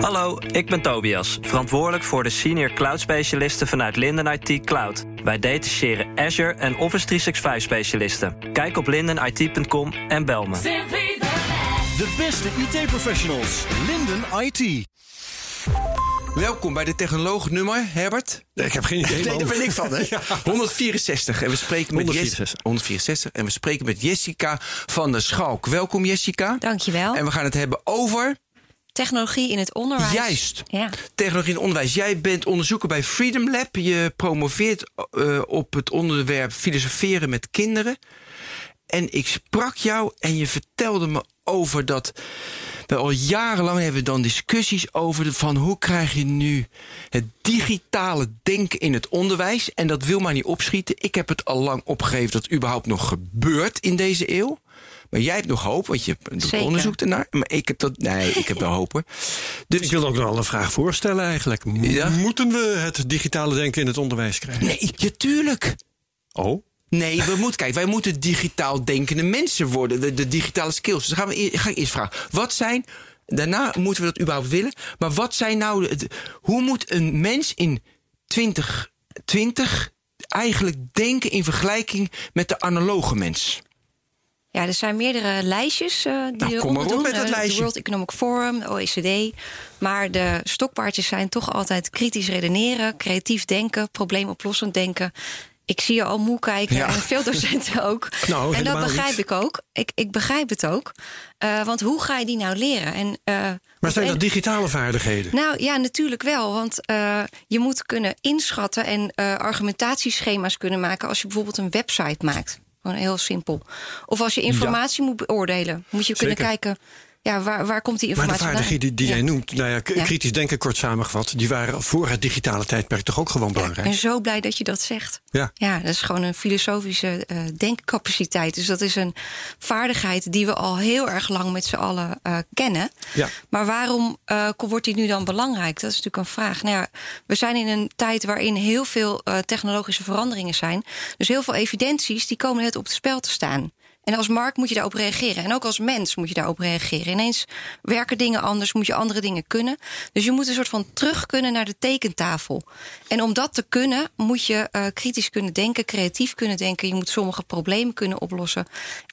Hallo, ik ben Tobias, verantwoordelijk voor de senior cloud specialisten vanuit Linden IT Cloud. Wij detacheren Azure en Office 365 specialisten. Kijk op lindenit.com en bel me. De beste IT-professionals. Linden IT. Welkom bij de technoloog nummer, Herbert. Nee, ik heb geen idee. Nee, daar ben ik van, hè? 164. En we spreken met 164. Jes- 164. En we spreken met Jessica van der Schalk. Welkom, Jessica. Dankjewel. En we gaan het hebben over. Technologie in het onderwijs. Juist. Ja. Technologie in het onderwijs. Jij bent onderzoeker bij Freedom Lab. Je promoveert eh, op het onderwerp filosoferen met kinderen. En ik sprak jou en je vertelde me over dat. We al jarenlang hebben we dan discussies over de, van hoe krijg je nu het digitale denken in het onderwijs. En dat wil maar niet opschieten. Ik heb het al lang opgegeven dat het überhaupt nog gebeurt in deze eeuw. Maar jij hebt nog hoop, want je doet Zeker. onderzoek ernaar. Maar ik heb dat. Nee, ik heb wel hoop hoor. Dus Ik wil ook nog wel een vraag voorstellen eigenlijk. Mo- Ja? Moeten we het digitale denken in het onderwijs krijgen? Nee, natuurlijk. Oh? Nee, we moeten, kijk, wij moeten digitaal denkende mensen worden. De, de digitale skills. Dus gaan we, e- ga ik eerst vragen. Wat zijn, daarna moeten we dat überhaupt willen. Maar wat zijn nou, de- de- hoe moet een mens in 2020 eigenlijk denken in vergelijking met de analoge mens? Ja, er zijn meerdere lijstjes eh, die Nou, kom maar op doen. met dat Eh, lijstje. De World Economic Forum, de OECD. Maar de stokpaardjes zijn toch altijd kritisch redeneren, creatief denken, probleemoplossend denken. Ik zie je al moe kijken Ja. en veel docenten ook. Nou, en dat begrijp niet. ik ook. Ik, ik begrijp het ook. Eh, want hoe ga je die nou leren? En, Maar zijn en- dat digitale vaardigheden? Nou ja, natuurlijk wel. Want je moet kunnen inschatten en argumentatieschema's kunnen maken als je bijvoorbeeld een website maakt. Gewoon heel simpel. Of als je informatie moet beoordelen, moet je kunnen kijken. Ja, waar, waar komt die Maar de informatie vaardigheden die, die jij noemt, nou ja, kritisch denken kort samengevat, die waren voor het digitale tijdperk toch ook gewoon Ja, ik belangrijk? ben zo blij dat je dat zegt. Ja. Ja, dat is gewoon een filosofische eh, denkcapaciteit. Dus dat is een vaardigheid die we al heel erg lang met z'n allen eh, kennen. Ja. Maar waarom eh, wordt die nu dan belangrijk? Dat is natuurlijk een vraag. Nou ja, we zijn in een tijd waarin heel veel technologische veranderingen zijn. Dus heel veel evidenties die komen net op het spel te staan. En als markt moet je daarop reageren. En ook als mens moet je daarop reageren. Ineens werken dingen anders, moet je andere dingen kunnen. Dus je moet een soort van terug kunnen naar de tekentafel. En om dat te kunnen, moet je eh, kritisch kunnen denken, creatief kunnen denken. Je moet sommige problemen kunnen oplossen.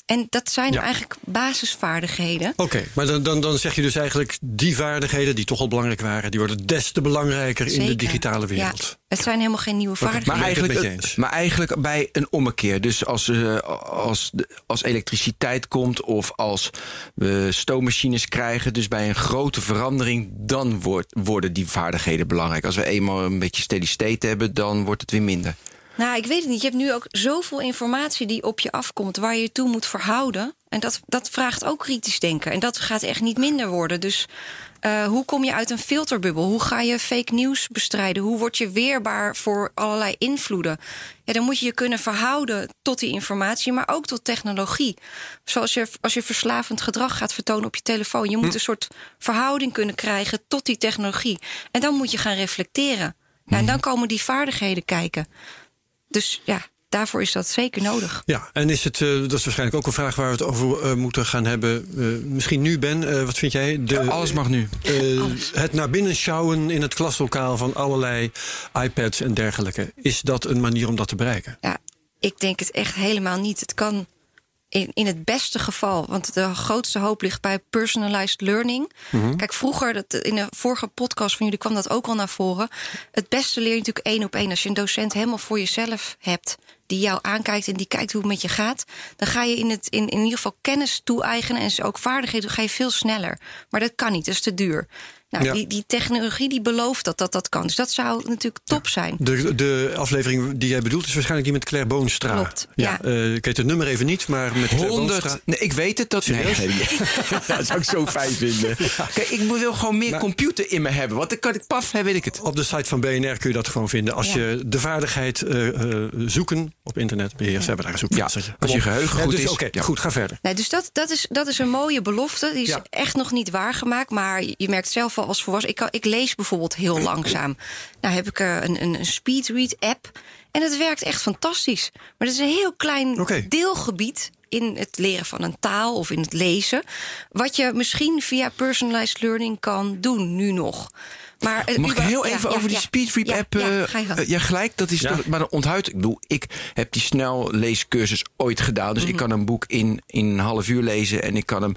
En dat zijn Ja. eigenlijk basisvaardigheden. Oké, maar dan, dan, dan zeg je dus eigenlijk die vaardigheden die toch al belangrijk waren, die worden des te belangrijker in de digitale wereld. Ja, het zijn helemaal geen nieuwe vaardigheden. Maar eigenlijk, eens. maar eigenlijk bij een ommekeer. Dus als, eh, als, de- als elektriciteit komt of als we stoommachines krijgen, dus bij een grote verandering, dan wordt, worden die vaardigheden belangrijk. Als we eenmaal een beetje steady state hebben, dan wordt het weer minder. Nou, ik weet het niet. Je hebt nu ook zoveel informatie die op je afkomt, waar je je toe moet verhouden. En dat, dat vraagt ook kritisch denken. En dat gaat echt niet minder worden. Dus eh, hoe kom je uit een filterbubbel? Hoe ga je fake news bestrijden? Hoe word je weerbaar voor allerlei invloeden? Ja, dan moet je je kunnen verhouden tot die informatie, maar ook tot technologie. Zoals je, als je verslavend gedrag gaat vertonen op je telefoon. Je moet een soort verhouding kunnen krijgen tot die technologie. En dan moet je gaan reflecteren. Ja, en dan komen die vaardigheden kijken. Dus ja, daarvoor is dat zeker nodig. Ja, en is het, eh, dat is waarschijnlijk ook een vraag waar we het over eh, moeten gaan hebben. Eh, misschien nu, Ben, eh, wat vind jij? De, Alles mag nu. eh, het naar binnen sjouwen in het klaslokaal van allerlei iPads en dergelijke. Is dat een manier om dat te bereiken? Ja, ik denk het echt helemaal niet. Het kan in, in het beste geval, want de grootste hoop ligt bij personalized learning. Kijk, vroeger, dat, in de vorige podcast van jullie kwam dat ook al naar voren. Het beste leer je natuurlijk één op één. Als je een docent helemaal voor jezelf hebt, die jou aankijkt en die kijkt hoe het met je gaat, dan ga je in, het, in, in ieder geval kennis toe-eigenen en ook vaardigheden, ga je veel sneller. Maar dat kan niet, dat is te duur. Nou, Ja. die, die technologie die belooft dat, dat dat kan. Dus dat zou natuurlijk top zijn. De, de aflevering die jij bedoelt is waarschijnlijk die met Claire Boonstra. Klopt, ja. eh, ik weet het nummer even niet, maar met Claire 100. Boonstra. Nee, ik weet het. Dat, nee, nee. dat zou ik zo fijn vinden. Kijk, ik wil gewoon meer computer in me hebben. Want dan kan ik paf, hè, weet ik het. Op de site van BNR kun je dat gewoon vinden. Als Ja. je de vaardigheid eh, eh, zoeken op internet beheerst, hebben we daar een zoekvenstertje. Ja, als je geheugen Ja, goed dus, is. Oké, Ja. goed, ga verder. Nee, dus dat, dat, is, dat is een mooie belofte. Die is Ja. echt nog niet waargemaakt. Maar je merkt zelf al als volwassen. Ik, kan, ik lees bijvoorbeeld heel langzaam. Nou heb ik eh, een, een, een speedread app. En het werkt echt fantastisch. Maar het is een heel klein deelgebied in het leren van een taal of in het lezen. Wat je misschien via personalized learning kan doen nu nog. Maar, eh, Mag ik heel even ja, over die ja. Ja, app? Ja, ga je gang. ja, gelijk. Dat is Ja. toch- maar dan onthoud. Ik bedoel, ik heb die snelleescursus ooit gedaan. Dus ik Mhm. kan een boek in, in een half uur lezen. En ik kan, hem,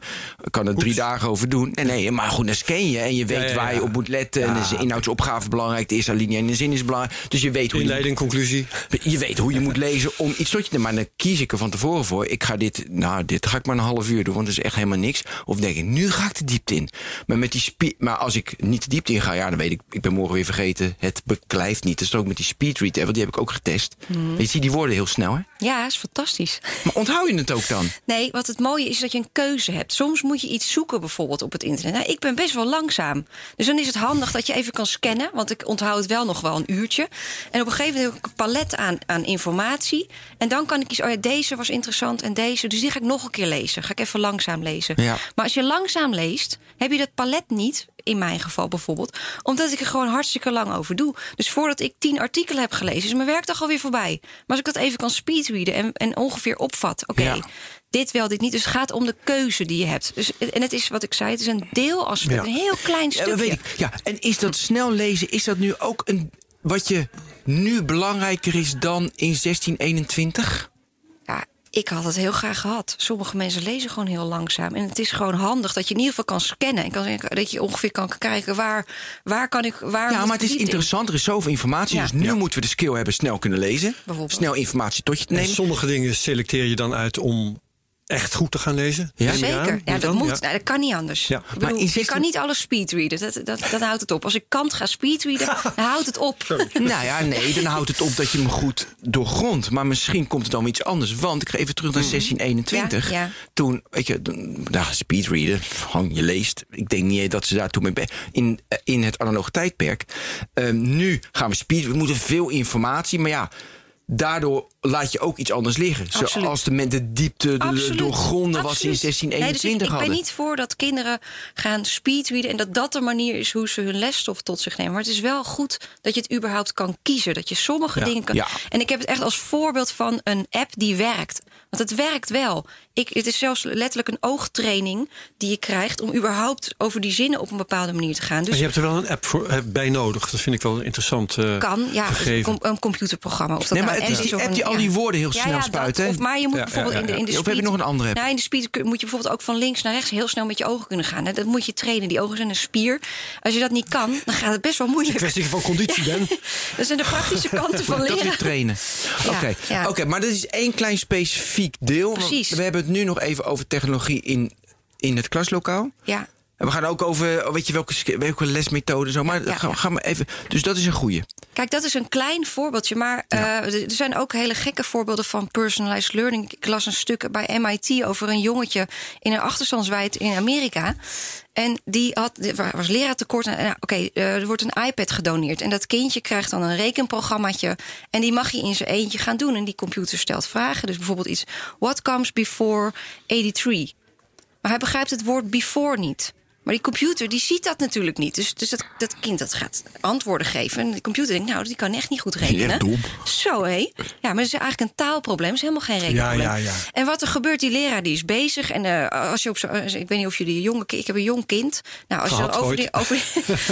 kan er drie dagen over doen. Nee, nee, maar goed, dan scan je. En je weet Ja, ja, waar je op moet letten. en is de inhoudsopgave belangrijk. De eerste alinea in de zin is belangrijk. Dus je weet hoe je Inleiding, conclusie. je weet hoe je moet lezen om iets tot je te Maar dan kies ik er van tevoren voor. Ik ga dit, nou, dit ga ik maar een half uur doen, want het is echt helemaal niks. Of denk ik, nu ga ik de diepte in. Maar, met die maar als ik niet de diepte in ga, ja, dan weet ik, ik ben morgen weer vergeten. Het beklijft niet. Dat is ook met die speedread, want die heb ik ook getest. Mhm. Je ziet die woorden heel snel, hè? Ja, is fantastisch. Maar onthoud je het ook dan? Nee, wat het mooie is dat je een keuze hebt. Soms moet je iets zoeken bijvoorbeeld op het internet. Nou, ik ben best wel langzaam. Dus dan is het handig dat je even kan scannen. Want ik onthoud het wel nog wel een uurtje. En op een gegeven moment heb ik een palet aan, aan informatie. En dan kan ik kiezen, oh ja, deze was interessant en deze. Dus die ga ik nog een keer lezen. Ga ik even langzaam lezen. Ja. Maar als je langzaam leest, heb je dat palet niet. In mijn geval bijvoorbeeld. Omdat ik er gewoon hartstikke lang over doe. Dus voordat ik tien artikelen heb gelezen, is mijn werkdag alweer voorbij. Maar als ik dat even kan speedreaden en, en ongeveer opvat. Oké, Ja. dit wel, dit niet. Dus het gaat om de keuze die je hebt. Dus, en het is wat ik zei, het is een deelaspect. Ja. Een heel klein Ja, stukje. dat weet ik. Ja, en is dat snel lezen, is dat nu ook een, wat je nu belangrijker is dan in 1621? Ik had het heel graag gehad. Sommige mensen lezen gewoon heel langzaam. En het is gewoon handig dat je in ieder geval kan scannen. En kan, dat je ongeveer kan kijken waar, waar kan ik. Waar Ja, maar het is interessant. Er is zoveel informatie. Ja. Dus nu moeten we de skill hebben snel kunnen lezen. Bijvoorbeeld. Snel informatie tot je te En sommige dingen selecteer je dan uit om echt goed te gaan lezen. Ja? Aan. Zeker. Ja, dat moet. Ja. Nou, dat kan niet anders. Ja. Ik Maar Je 16 kan niet alles speedreaden. Dat, dat, dat houdt het op. Als ik Kant ga speedreaden, dan houdt het op. Nou ja, nee, dan houdt het op dat je hem goed doorgrondt. Maar misschien komt het dan weer iets anders. Want ik ga even terug naar 1621. Ja, ja. Toen, weet je, ja, speedreaden, gewoon je leest. Ik denk niet dat ze daar toen mee in, eh, in het analoge tijdperk. Ehm, nu gaan we speed, we moeten veel informatie. Maar ja, daardoor laat je ook iets anders liggen. Absoluut. Zoals de, de diepte, de doorgronden wat ze in Absoluut. 1621 nee, dus ik, ik ben niet voor dat kinderen gaan speedreaden... en dat dat de manier is hoe ze hun lesstof tot zich nemen. Maar het is wel goed dat je het überhaupt kan kiezen. Dat je sommige Ja. dingen kan... Ja. En ik heb het echt als voorbeeld van een app die werkt. Want het werkt wel. Ik, het is zelfs letterlijk een oogtraining die je krijgt... om überhaupt over die zinnen op een bepaalde manier te gaan. Maar Dus je hebt er wel een app voor, eh, bij nodig. Dat vind ik wel een interessant eh, kan, ja, een, gegeven. com- een computerprogramma. Of dat Nee, maar nou het een is die app die al die woorden heel snel dat. spuit, hè? Of, maar je moet Ja, bijvoorbeeld ja, in de, in de ja. Of heb je speed- nog een andere app? Nou, in de speed moet je bijvoorbeeld ook van links naar rechts heel snel met je ogen kunnen gaan. Dat moet je trainen. Die ogen zijn een spier. Als je dat niet kan, dan gaat het best wel Het is moeilijk. een kwestie van conditie, Ben. Dat zijn de praktische kanten van dat leren. trainen. Ja, Oké, ja. Oké, maar dat is één klein specifiek deel. Precies. We hebben het nu nog even over technologie in, in het klaslokaal. Ja, En we gaan ook over, weet je, welke, welke lesmethode zo. Maar ja, gaan, ja. gaan we even. Dus dat is een goeie. Kijk, dat is een klein voorbeeldje. Maar eh, er er zijn ook hele gekke voorbeelden van personalized learning. Ik las een stuk bij MIT over een jongetje in een achterstandswijk in Amerika. En die had, was leraartekort. En nou, oké, eh, er wordt een iPad gedoneerd. En dat kindje krijgt dan een rekenprogrammaatje. En die mag je in zijn eentje gaan doen. En die computer stelt vragen. Dus bijvoorbeeld iets: What comes before 83? Maar hij begrijpt het woord before niet. Maar die computer die ziet dat natuurlijk niet. Dus, dus dat, dat kind dat gaat antwoorden geven. En de computer denkt, nou, die kan echt niet goed rekenen. echt dom. Zo, hé. Ja, maar dat is eigenlijk een taalprobleem. Het is helemaal geen rekenprobleem. Ja, ja, ja. En wat er gebeurt, die leraar die is bezig. En eh, als je op zo, als- ik weet niet of jullie jonge ik heb een jong kind. Nou, als je, Gehad over ooit. die, over,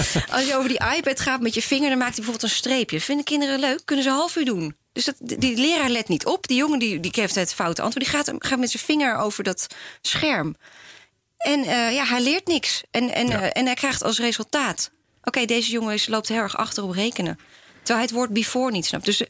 als je over die iPad gaat met je vinger, dan maakt hij bijvoorbeeld een streepje. Vinden kinderen leuk? Kunnen ze een half uur doen. Dus dat, die leraar let niet op. Die jongen die, die geeft het foute antwoord. Die gaat, gaat met zijn vinger over dat scherm. En eh, ja, hij leert niks. En, en, eh, en hij krijgt als resultaat. Oké, deze jongen is, loopt heel erg achter op rekenen. Terwijl hij het woord before niet snapt. Dus eh,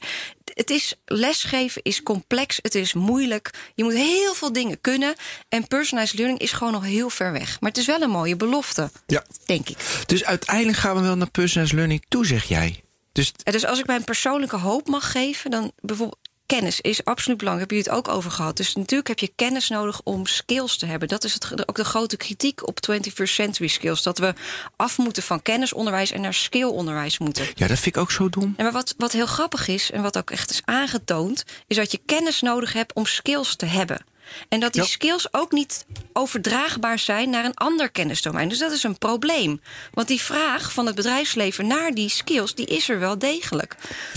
het is lesgeven is complex, het is moeilijk. Je moet heel veel dingen kunnen. En personalized learning is gewoon nog heel ver weg. Maar het is wel een mooie belofte, Ja. denk ik. Dus uiteindelijk gaan we wel naar personalized learning toe, zeg jij. Dus Dus als ik mijn persoonlijke hoop mag geven, dan bijvoorbeeld. Kennis is absoluut belangrijk. Heb je het ook over gehad? Dus natuurlijk heb je kennis nodig om skills te hebben. Dat is het, ook de grote kritiek op 21st century skills. Dat we af moeten van kennisonderwijs en naar skillonderwijs moeten. ja, dat vind ik ook zo dom. En maar wat, wat heel grappig is, en wat ook echt is aangetoond, is dat je kennis nodig hebt om skills te hebben. En dat die Ja. skills ook niet overdraagbaar zijn naar een ander kennisdomein. Dus dat is een probleem. Want die vraag van het bedrijfsleven naar die skills, die is er wel degelijk.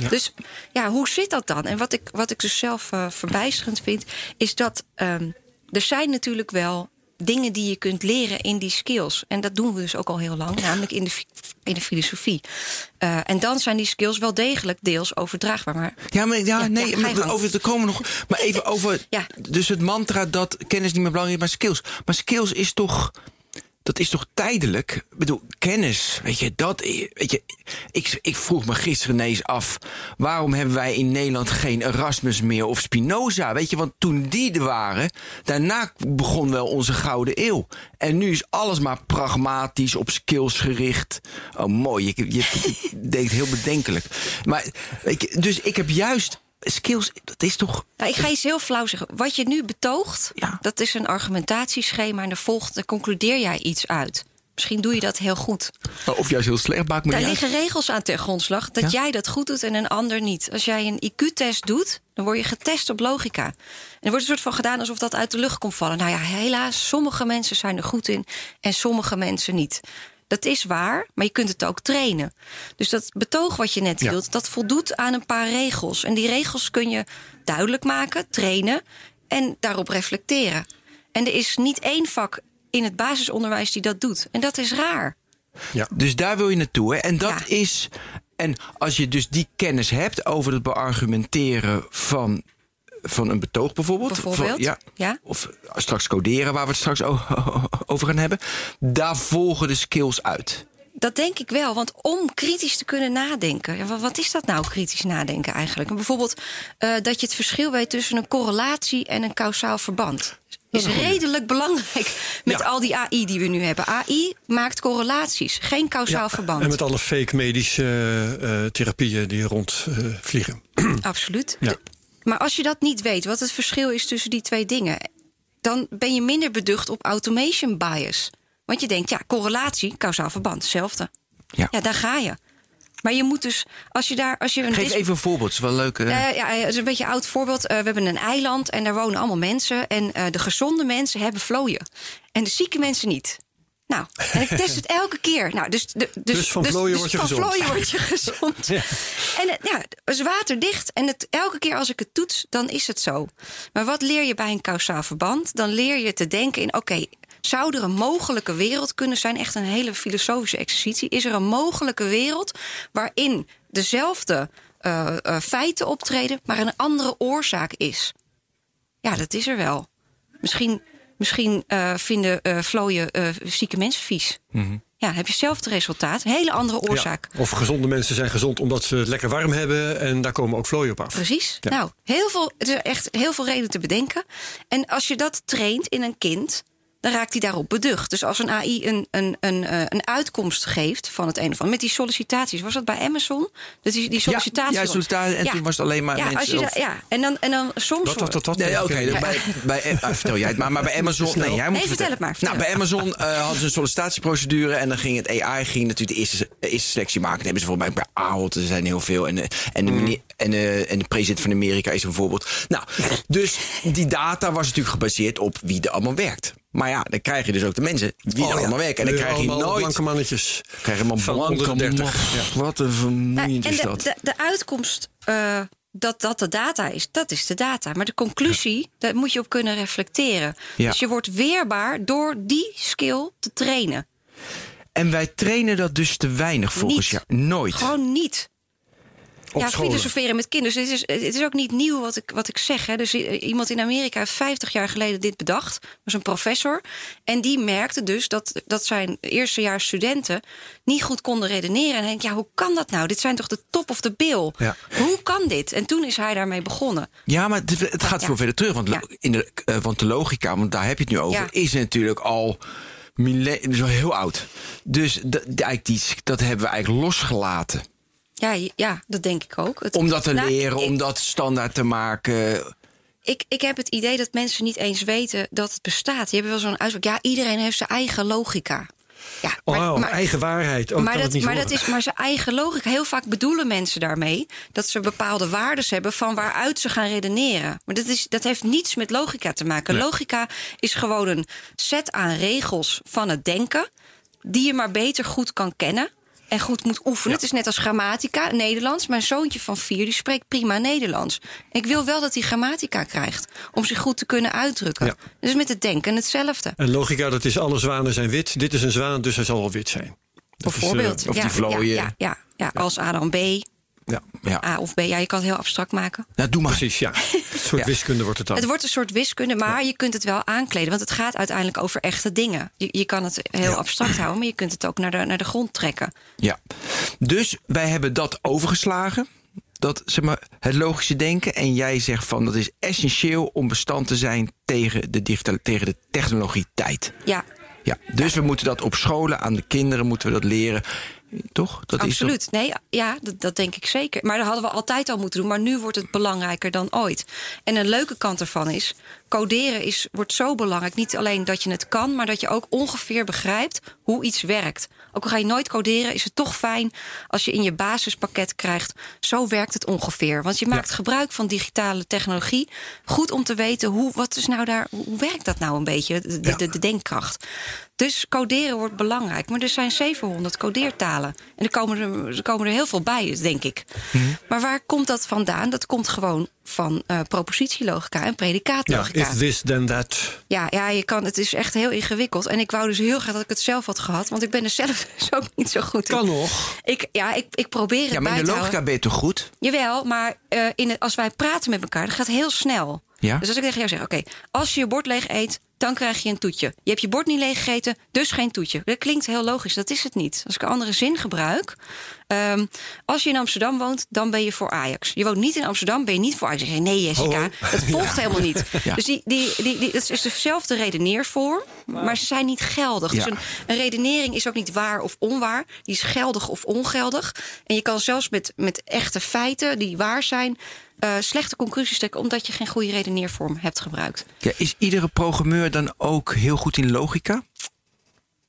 Dus ja, hoe zit dat dan? En wat ik, wat ik dus zelf eh, verbijsterend vind, is dat ehm, er zijn natuurlijk wel dingen die je kunt leren in die skills. En dat doen we dus ook al heel lang, namelijk in de, in de filosofie. Eh, en dan zijn die skills wel degelijk deels overdraagbaar. Maar Ja, maar ja, Ja, nee, ja, maar over te komen nog. Maar even over. Ja. Dus het mantra dat kennis niet meer belangrijk is, maar skills. Maar skills is toch. Dat is toch tijdelijk? Ik bedoel, kennis, weet je, dat. Weet je, ik, ik vroeg me gisteren ineens af. waarom hebben wij in Nederland geen Erasmus meer of Spinoza? Weet je, want toen die er waren. daarna begon wel onze gouden eeuw. En nu is alles maar pragmatisch, op skills gericht. Oh, mooi. Je, je, denkt heel bedenkelijk. Maar, weet je, dus ik heb juist. Skills, dat is toch. Nou, ik ga iets heel flauw zeggen. Wat je nu betoogt, Ja. dat is een argumentatieschema. En daar volgt, daar concludeer jij iets uit. Misschien doe je dat heel goed. Of juist heel slecht, maakt me Daar niet uit. liggen regels aan ten grondslag dat Ja? jij dat goed doet en een ander niet. Als jij een IQ-test doet, dan word je getest op logica. En er wordt een soort van gedaan alsof dat uit de lucht komt vallen. Nou ja, helaas, sommige mensen zijn er goed in en sommige mensen niet. Dat is waar, maar je kunt het ook trainen. Dus dat betoog wat je net Ja. hield, dat voldoet aan een paar regels. En die regels kun je duidelijk maken, trainen en daarop reflecteren. En er is niet één vak in het basisonderwijs die dat doet. En dat is raar. Ja. Dus daar wil je naartoe. Hè? En dat Ja. is. En als je dus die kennis hebt over het beargumenteren van, van een betoog bijvoorbeeld. Bijvoorbeeld, Van- ja, ja. Of straks coderen, waar we het straks over gaan hebben. Daar volgen de skills uit. Dat denk ik wel, want om kritisch te kunnen nadenken. ja, wa- Wat is dat nou, kritisch nadenken eigenlijk? En bijvoorbeeld eh, dat je het verschil weet tussen een correlatie en een kausaal verband. Is redelijk belangrijk met Ja. al die AI die we nu hebben. AI maakt correlaties, geen kausaal verband. En met alle fake medische eh, eh, therapieën die rondvliegen. Absoluut. Ja. Maar als je dat niet weet, wat het verschil is tussen die twee dingen, dan ben je minder beducht op automation bias. Want je denkt, ja, correlatie, kausaal verband, hetzelfde. Ja. Ja, daar ga je. Maar je moet dus, als je daar, als je een Geef even een voorbeeld. Het is wel leuk. Eh, ja, het is een beetje een oud voorbeeld. Eh, we hebben een eiland en daar wonen allemaal mensen. En eh, de gezonde mensen hebben vlooien. En de zieke mensen niet. Nou, en ik test het elke keer. Nou, dus, de, dus, Dus van vlooien word je van word je gezond. En het ja, het is waterdicht. En het, elke keer als ik het toets, dan is het zo. Maar wat leer je bij een kausaal verband? Dan leer je te denken in... oké, zou er een mogelijke wereld kunnen zijn? Echt een hele filosofische exercitie. Is er een mogelijke wereld waarin dezelfde eh, eh, feiten optreden... maar een andere oorzaak is? Ja, dat is er wel. Misschien, misschien eh, vinden eh vlooien eh, zieke mensen vies. Ja, dan heb je hetzelfde resultaat. Een hele andere oorzaak. Ja. Of gezonde mensen zijn gezond omdat ze het lekker warm hebben. En daar komen ook vlooien op af. Precies. Ja. Nou, heel veel, het is echt heel veel reden te bedenken. En als je dat traint in een kind, dan raakt hij daarop beducht. Dus als een AI een, een, een, eh, een uitkomst geeft van het een of ander. Met die sollicitaties, was dat bij Amazon? Dat die, die sollicitatie. ja, sollicitatie. En toen was het alleen maar ja, mensen als je of- da- ja, en dan, en dan soms. Wat, wat, wat, wat? Nee, oké. Ja. bij, bij, ah, vertel jij het maar. Maar bij Amazon. Nee, jij moet Nee, vertel het maar, vertel Nou, bij Amazon eh, hadden ze een sollicitatieprocedure. En dan ging het AI ging natuurlijk de eerste, eerste selectie maken. Dat hebben ze volgens mij bij Ahold. Er zijn heel veel. En, eh, en, de, Mm. en, eh, en de president van Amerika is een voorbeeld. Nou, dus die data was natuurlijk gebaseerd op wie er allemaal werkt. Maar ja, dan krijg je dus ook de mensen die Oh, ja. allemaal werken. En dan krijg je nooit. blanke mannetjes. Krijg je maar van blanke onder de 30. man- Ja. Wat een Nou, vermoeiend en is de, dat. de, de uitkomst eh, dat dat de data is, dat is de data. Maar de conclusie, daar moet je op kunnen reflecteren. Ja. Dus je wordt weerbaar door die skill te trainen. En wij trainen dat dus te weinig volgens Niet. jou. Nooit. Gewoon niet. Ja, scholen. filosoferen met kinderen. Dus het is, het is ook niet nieuw wat ik, wat ik zeg. Hè. Dus i- iemand in Amerika heeft 50 jaar geleden dit bedacht. Was een professor. En die merkte dus dat, dat zijn eerstejaars studenten niet goed konden redeneren. En hij denkt, ja, hoe kan dat nou? Dit zijn toch de top of de bill? Ja. Hoe kan dit? En toen is hij daarmee begonnen. Ja, maar het, het gaat Ja. veel verder terug. Want, Ja. in de, eh, want de logica, want daar heb je het nu over, is natuurlijk al mille- is al heel oud. Dus dat, eigenlijk die, dat hebben we eigenlijk losgelaten. Ja, ja dat denk ik ook. Het- Om dat te Nou, leren, ik- om dat standaard te maken. Ik, ik heb het idee dat mensen niet eens weten dat het bestaat. Je hebt wel zo'n uitspraak. Ja, iedereen heeft zijn eigen logica. Ja, Oh, eigen waarheid. Ook maar dat, niet maar dat is maar zijn eigen logica. Heel vaak bedoelen mensen daarmee dat ze bepaalde waarden hebben van waaruit ze gaan redeneren. Maar dat, is, dat heeft niets met logica te maken. Logica is gewoon een set aan regels van het denken die je maar beter goed kan kennen. En goed moet oefenen. Het is net als grammatica, Nederlands. Mijn zoontje van vier die spreekt prima Nederlands. Ik wil wel dat hij grammatica krijgt. Om zich goed te kunnen uitdrukken. Ja. Dus met het denken hetzelfde. En logica, dat is alle zwanen zijn wit. Dit is een zwaan, dus hij zal wel wit zijn. Dat is, eh, Bijvoorbeeld. of ja, die vlooien. Ja, ja, ja, ja, als A dan B, ja, Ja, A of B. Ja, je kan het heel abstract maken. nou, doe maar. precies, ja. Een soort Ja. wiskunde wordt het dan. Het wordt een soort wiskunde, maar je kunt het wel aankleden. Want het gaat uiteindelijk over echte dingen. Je, je kan het heel abstract houden, maar je kunt het ook naar de, naar de grond trekken. Ja. Dus wij hebben dat overgeslagen. Dat, zeg maar, het logische denken. En jij zegt van dat is essentieel om bestand te zijn tegen de, digital, tegen de technologie tijd. Ja, Ja, dus we moeten dat op scholen, aan de kinderen moeten we dat leren. Toch? Dat Is absoluut. Nee, ja, dat, dat denk ik zeker. Maar dat hadden we altijd al moeten doen. Maar nu wordt het belangrijker dan ooit. En een leuke kant ervan is... coderen is, wordt zo belangrijk. Niet alleen dat je het kan, maar dat je ook ongeveer begrijpt... hoe iets werkt. Ook al ga je nooit coderen, is het toch fijn... als je in je basispakket krijgt... zo werkt het ongeveer. Want je maakt gebruik van digitale technologie. Goed om te weten, hoe, wat is nou daar, hoe werkt dat nou een beetje? De, de, de, de denkkracht. Dus coderen wordt belangrijk. Maar er zijn 700 codeertalen. En er komen er, er komen er heel veel bij, denk ik. Maar waar komt dat vandaan? Dat komt gewoon van eh, propositielogica en ja, predicatlogica. if this, then that. Ja, ja, je kan, het is echt heel ingewikkeld. En ik wou dus heel graag dat ik het zelf had gehad. Want ik ben er zelf dus ook niet zo goed in. Kan nog. Ik, ja, ik, ik probeer het Ja, maar bij in de te logica ben je toch goed? Jawel, maar eh, in het, als wij praten met elkaar, dat gaat heel snel. Ja. Dus als ik tegen jou zeg, oké, als je je bord leeg eet, dan krijg je een toetje. Je hebt je bord niet leeg gegeten, dus geen toetje. Dat klinkt heel logisch, dat is het niet. Als ik een andere zin gebruik. ehm, als je in Amsterdam woont, dan ben je voor Ajax. Je woont niet in Amsterdam, ben je niet voor Ajax. Zeg nee Jessica, Oh. dat volgt helemaal niet. Ja. Dus die, die, die, die, dat is dezelfde redeneervorm, maar ze zijn niet geldig. Dus een, een redenering is ook niet waar of onwaar. Die is geldig of ongeldig. En je kan zelfs met, met echte feiten die waar zijn... eh, slechte conclusies trekken... omdat je geen goede redeneervorm hebt gebruikt. Ja, is iedere programmeur dan ook heel goed in logica?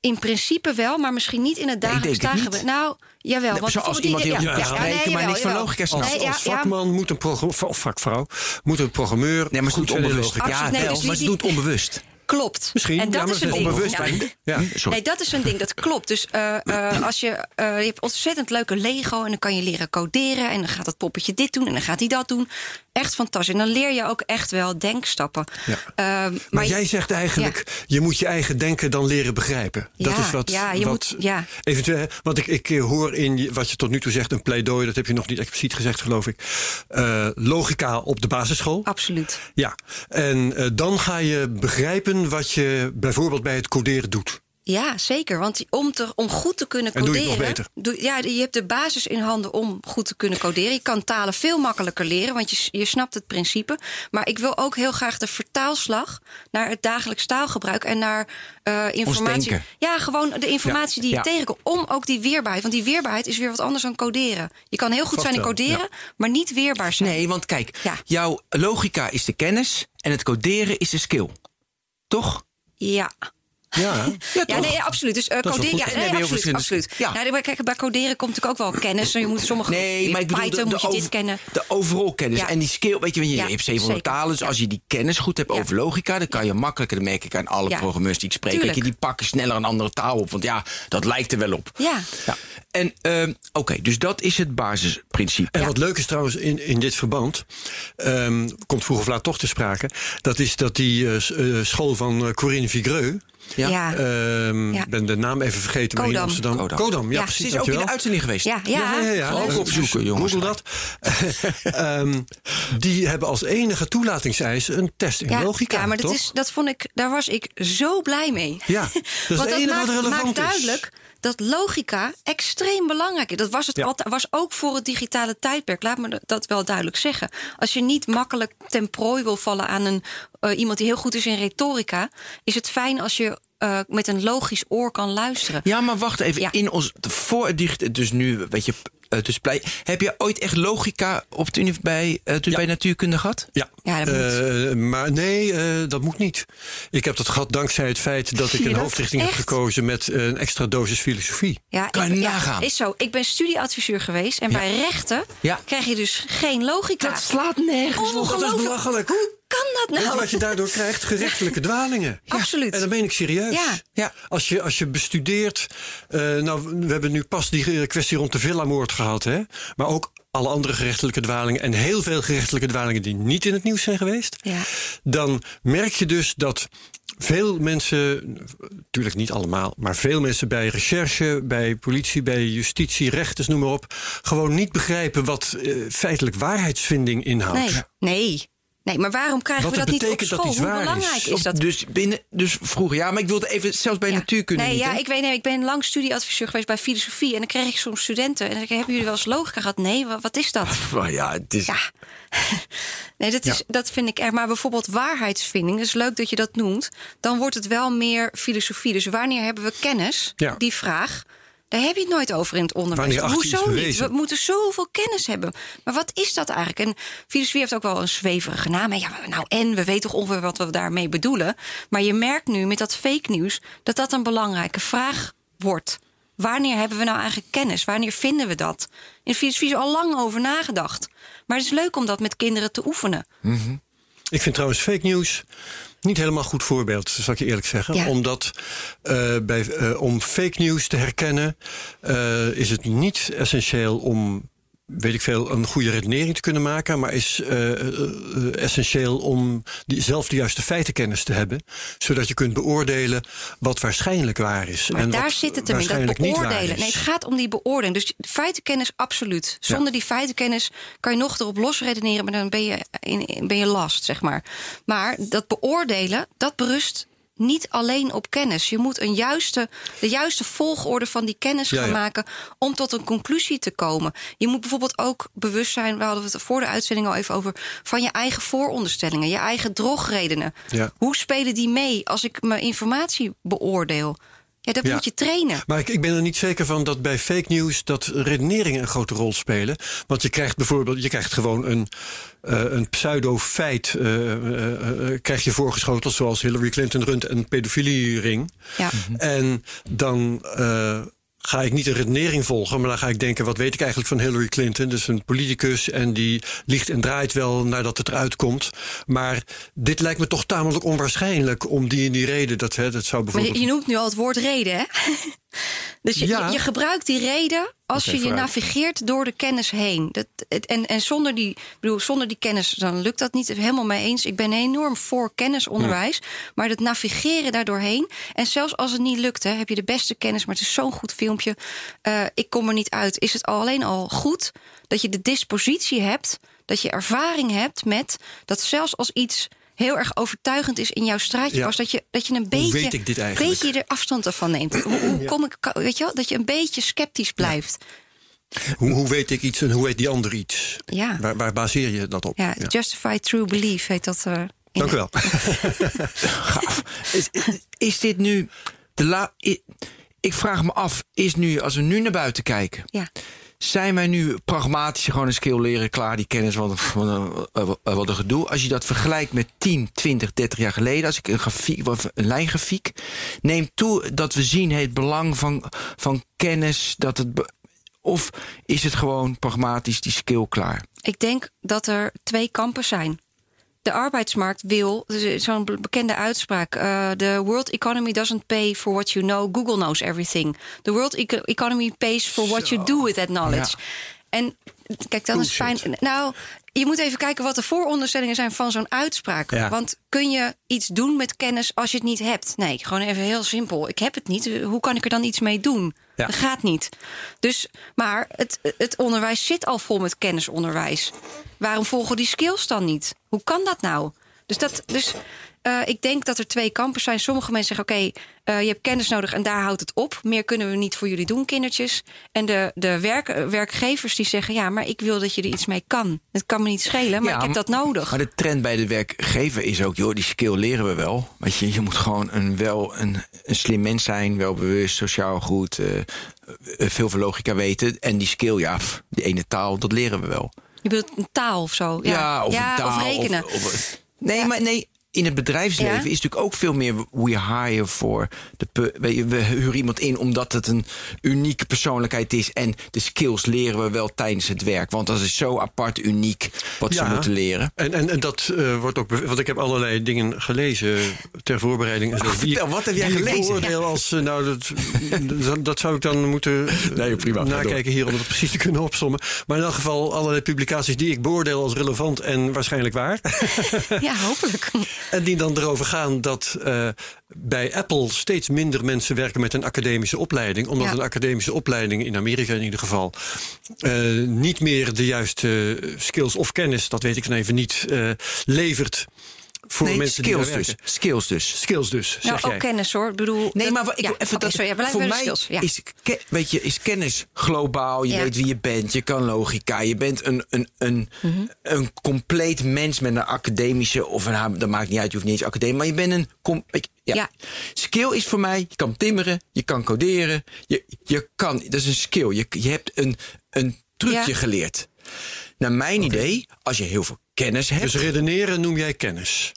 In principe wel, maar misschien niet in het Nee, ik dagelijks denk het niet. daggebruik. Nou, jawel. want zoals iemand die kan spreken, maar niks van logica snapt. Als, Nee, ja, als ja. vakman moet een programmeur, of vakvrouw, moet een programmeur Nee, maar ze goed doet onbewust. logica. Ja. Nee, wel, dus maar die- ze doet het onbewust. Klopt. Misschien, En dat is een het ding. onbewust, Ja. Sorry. Nee, dat is een ding, dat klopt. Dus eh, eh, als je, eh, je hebt ontzettend leuke Lego en dan kan je leren coderen en dan gaat dat poppetje dit doen en dan gaat hij dat doen. Echt fantastisch. En dan leer je ook echt wel denkstappen. Ja. Ehm, maar, Maar je- jij zegt eigenlijk, je moet je eigen denken dan leren begrijpen. dat Ja, is wat, ja, je wat moet- ja. eventueel. Want ik, ik hoor in wat je tot nu toe zegt een pleidooi, dat heb je nog niet expliciet gezegd, geloof ik. Eh, logica op de basisschool. Absoluut. Ja, en eh, dan ga je begrijpen wat je bijvoorbeeld bij het coderen doet. Ja, zeker. Want om, te, om goed te kunnen En doe je coderen. nog beter? doe- ja, je hebt de basis in handen om goed te kunnen coderen. Je kan talen veel makkelijker leren, want je, je snapt het principe. Maar ik wil ook heel graag de vertaalslag naar het dagelijks taalgebruik en naar eh, informatie. Ja, gewoon de informatie die je Ja. tegenkomt. Om ook die weerbaarheid. Want die weerbaarheid is weer wat anders dan coderen. Je kan heel goed Vast zijn in coderen, maar niet weerbaar zijn. Nee, want kijk, jouw logica is de kennis en het coderen is de skill. Toch? Ja. Ja, Ja, toch? nee, absoluut. Dus uh, wel coderen, ja, nee, absoluut. verschillende- absoluut. Ja. Nou, maar kijk, bij coderen komt natuurlijk ook wel kennis. Je moet sommige Nee, maar ik bedoel Python de, moet je dit kennen. de overal kennis. Ja. En die skill, weet je, je, je Ja, hebt 700 zeker. talen. Dus Ja. als je die kennis goed hebt Ja. over logica, dan kan je makkelijker, dat merk ik aan alle Ja. programmeurs die ik spreek, Tuurlijk. die pakken sneller een andere taal op. Want ja, dat lijkt er wel op. Ja. Ja. En ehm, oké, dus dat is het basisprincipe. En wat leuk is trouwens in, in dit verband, ehm, komt vroeg of laat toch te sprake, dat is dat die eh, eh, school van eh, Corinne Vigreux, Ja. Ja. Ehm, Ja. ben de naam even vergeten. maar in Kodam. Amsterdam. Kodam. Kodam, ja, Ja, precies. Ze is ook in de uitzending geweest. Ja, ja. Ja, ja, ja. Ook Dus opzoeken, jongens. Google dat. Ehm, die hebben als enige toelatingseis een test in Ja, logica, ja, maar dat, toch? is, dat vond ik, daar was ik zo blij mee. Ja, dat is Want het dat enige maakt, wat relevant maakt is. Dat logica extreem belangrijk is. Dat was, het Ja. altijd, was ook voor het digitale tijdperk. Laat me dat wel duidelijk zeggen. Als je niet makkelijk ten prooi wil vallen aan een, eh, iemand die heel goed is in retorica, is het fijn als je eh, met een logisch oor kan luisteren. Ja, maar wacht even. Ja. In ons, voor het dus nu, weet je, uh, dus plei, heb je ooit echt logica op de uni bij, uh, Ja. bij natuurkunde gehad? Ja, Ja, dat moet. Eh, maar nee, eh, dat moet niet. Ik heb dat gehad dankzij het feit dat ik een hoofdrichting heb gekozen met eh, een extra dosis filosofie. Ja, Kan je ik- nagaan. is zo. Ik ben studieadviseur geweest en bij rechten Ja. krijg je dus geen logica. Dat slaat nergens op. Ongelooflijk. Dat is belachelijk. Hoe kan dat Weet je nou? wat je daardoor krijgt? Gerechtelijke dwalingen. Absoluut. En dat meen ik serieus. Ja. Ja. Als je, als je bestudeert. eh, nou, we hebben nu pas die eh, kwestie rond de villamoord gehad. Hè? Maar ook alle andere gerechtelijke dwalingen. En heel veel gerechtelijke dwalingen die niet in het nieuws zijn geweest. Ja. Dan merk je dus dat veel mensen, natuurlijk niet allemaal, maar veel mensen bij recherche, bij politie, bij justitie, rechters, noem maar op, gewoon niet begrijpen wat eh, feitelijk waarheidsvinding inhoudt. Nee, nee. Nee, maar waarom krijgen Wat we dat niet op dat school? iets Hoe is. belangrijk is, dat? Dus, binnen, dus vroeger, ja, maar ik wilde even, zelfs bij Ja. natuurkunde nee, niet, ja, hè? ik weet nee, ik ben lang studieadviseur geweest bij filosofie en dan kreeg ik soms studenten en dan hebben jullie wel eens logica gehad? Nee, wat, wat is dat? Ja, het is... Ja. Nee, dat, is, dat vind ik erg. Maar bijvoorbeeld waarheidsvinding, dat is leuk dat je dat noemt. Dan wordt het wel meer filosofie. Dus wanneer hebben we kennis? Ja. Die vraag. Daar heb je het nooit over in het onderwijs. Hoezo niet? We moeten zoveel kennis hebben. Maar wat is dat eigenlijk? En filosofie heeft ook wel een zweverige naam. hè. Ja, nou en, we weten toch ongeveer wat we daarmee bedoelen. Maar je merkt nu met dat fake nieuws dat dat een belangrijke vraag wordt. Wanneer hebben we nou eigenlijk kennis? Wanneer vinden we dat? In filosofie is er al lang over nagedacht. Maar het is leuk om dat met kinderen te oefenen. Ik vind trouwens fake news niet helemaal goed voorbeeld, zal ik je eerlijk zeggen. Ja. Omdat eh, bij, eh, om fake news te herkennen, eh, is het niet essentieel om. Weet ik veel, een goede redenering te kunnen maken, maar is eh, eh, eh, essentieel om die, zelf de juiste feitenkennis te hebben, zodat je kunt beoordelen wat waarschijnlijk waar is. Maar en daar zit het hem in, dat beoordelen. Nee, het gaat om die beoordeling. Dus feitenkennis, absoluut. Zonder die feitenkennis kan je nog erop losredeneren... maar dan ben je, in, ben je last, zeg maar. Maar dat beoordelen, dat berust niet alleen op kennis. Je moet een juiste, de juiste volgorde van die kennis Ja, gaan ja. maken... om tot een conclusie te komen. Je moet bijvoorbeeld ook bewust zijn... we hadden het voor de uitzending al even over... van je eigen vooronderstellingen, je eigen drogredenen. Ja. Hoe spelen die mee als ik mijn informatie beoordeel? Ja, dat Ja. moet je trainen. Maar ik, ik ben er niet zeker van dat bij fake news dat redeneringen een grote rol spelen. Want je krijgt bijvoorbeeld, je krijgt gewoon een, eh, een pseudo-feit eh, krijg je voorgeschoteld, zoals Hillary Clinton runt een pedofiliering. Ja. En dan ga ik niet een redenering volgen, maar dan ga ik denken: wat weet ik eigenlijk van Hillary Clinton? Dus een politicus en die liegt en draait wel nadat het eruit komt. Maar dit lijkt me toch tamelijk onwaarschijnlijk om die en die reden. Dat, hè, dat zou Maar bijvoorbeeld. je, je noemt nu al het woord reden, hè? Dus je, Ja. je, je gebruikt die reden als je je vooruit. navigeert door de kennis heen. Dat, het- en en zonder, die, bedoel, zonder die kennis dan lukt dat niet. Helemaal mee eens. Ik ben enorm voor kennisonderwijs. Maar het navigeren daardoorheen. En zelfs als het niet lukt, hè, heb je de beste kennis, maar het is zo'n goed filmpje. eh, ik kom er niet uit. Is het al alleen al goed dat je de dispositie hebt, dat je ervaring hebt met dat zelfs als iets heel erg overtuigend is in jouw straatje pas, dat je, dat je een beetje, weet ik dit eigenlijk? beetje er afstand ervan neemt. Hoe, hoe kom ik, weet je wel, dat je een beetje sceptisch blijft. Hoe, hoe weet ik iets en hoe weet die ander iets? Ja. Waar, waar baseer je dat op? Ja, Justified True Belief heet dat. in Dank u wel. Gaaf. Is, is dit nu de la... Ik vraag me af, is nu, als we nu naar buiten kijken... Ja. Zijn wij nu pragmatisch gewoon een skill leren, klaar, die kennis, wat, wat, wat, wat een gedoe. Als je dat vergelijkt met 10, 20, 30 jaar geleden, als ik een, grafiek, een lijngrafiek, neemt toe dat we zien het belang van, van kennis, dat het, of is het gewoon pragmatisch die skill klaar? Ik denk dat er twee kampen zijn. De arbeidsmarkt wil, dus is zo'n be- bekende uitspraak: eh, The world economy doesn't pay for what you know. Google knows everything. The world eco- economy pays for what you do with that knowledge. En kijk, dan is fijn. Nou, je moet even kijken wat de vooronderstellingen zijn van zo'n uitspraak. Ja. Want kun je iets doen met kennis als je het niet hebt? Nee, gewoon even heel simpel. Ik heb het niet. Hoe kan ik er dan iets mee doen? Dat gaat niet. Dus, maar het, het onderwijs zit al vol met kennisonderwijs. Waarom volgen die skills dan niet? Hoe kan dat nou? Dus, dat, dus eh, ik denk dat er twee kampen zijn. Sommige mensen zeggen: Oké, eh, je hebt kennis nodig en daar houdt het op. Meer kunnen we niet voor jullie doen, kindertjes. En de, de werk, eh, werkgevers die zeggen: Ja, maar ik wil dat je er iets mee kan. Het kan me niet schelen, maar Ja, ik heb dat nodig. Maar de trend bij de werkgever is ook, joh, die skill leren we wel. Weet je, je moet gewoon een, wel een, een slim mens zijn, wel bewust, sociaal goed, veel van logica weten. En die skill, ja, pff, die ene taal, dat leren we wel. Je bedoelt een taal of zo? Ja, of Ja, een taal. of rekenen. of- of- nee, maar nee. In het bedrijfsleven Ja. is natuurlijk ook veel meer we hire voor de. We huren iemand in omdat het een unieke persoonlijkheid is. En de skills leren we wel tijdens het werk. Want dat is zo apart uniek wat ze moeten leren. En, en, en dat eh, wordt ook. Want ik heb allerlei dingen gelezen ter voorbereiding. En zo, Ah, vertel, wat heb jij gelezen? beoordeel als. eh, nou, dat, dat, dat zou ik dan moeten eh, Nee, prima, nakijken hier om het precies te kunnen opsommen. Maar in elk geval allerlei publicaties die ik beoordeel als relevant en waarschijnlijk waar. Ja, hopelijk. En die dan erover gaan dat eh, bij Apple steeds minder mensen werken met een academische opleiding. Omdat Ja. een academische opleiding, in Amerika in ieder geval, eh, niet meer de juiste skills of kennis, dat weet ik dan even niet, eh, levert voor nee, mensen die skills dus. Skills dus. Skills dus, zeg Nou, jij. ook kennis hoor. Ik bedoel, Nee, dat- maar ik ja, even dat- sorry, ja, blijf voor mij skills. Ja. is, ke- weet je, is kennis globaal. Je Ja. weet wie je bent, je kan logica. Je bent een, een, een, Mhm. een compleet mens met een academische... of een, dat maakt niet uit, je hoeft niet eens academie... maar je bent een... je, ja. Ja. Skill is voor mij, je kan timmeren, je kan coderen. Je, je kan, dat is een skill. Je, je hebt een, een trucje Ja. geleerd. Naar mijn idee, als je heel veel kennis hebt... Dus redeneren noem jij kennis.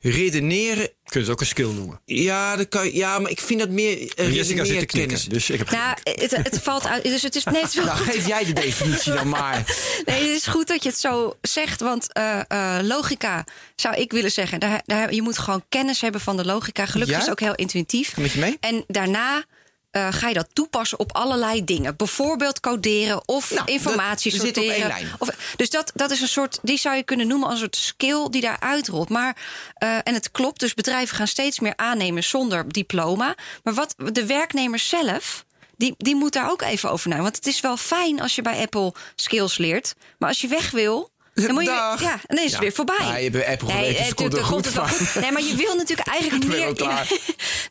redeneren... Kun je het ook een skill noemen. Ja, dat kan, ja, maar ik vind dat meer uh, En Jessica zit te knikken, kennis. dus ik heb Nou, het, het valt uit. Dus het is, nee, het is wel Nou, geef jij de definitie dan maar. Nee, het is goed dat je het zo zegt. Want eh, eh, logica zou ik willen zeggen. Daar, daar, je moet gewoon kennis hebben van de logica. Gelukkig Ja? is het ook heel intuïtief. Met je mee? En daarna. Eh, ga je dat toepassen op allerlei dingen? Bijvoorbeeld coderen of Nou, informatie dat- sorteren. Of, dus dat, dat is een soort, die zou je kunnen noemen als een soort skill die daar uitrolt. Maar, eh, en het klopt, dus bedrijven gaan steeds meer aannemen zonder diploma. Maar wat de werknemer zelf, die, die moet daar ook even over nadenken. Want het is wel fijn als je bij Apple skills leert. Maar als je weg wil. Dan moet je, Dag. ja, dan is het Ja. weer voorbij. Ja, je hebt Apple dus komt tuurlijk, er komt goed het wel van. goed. Nee, maar je wil natuurlijk eigenlijk meer.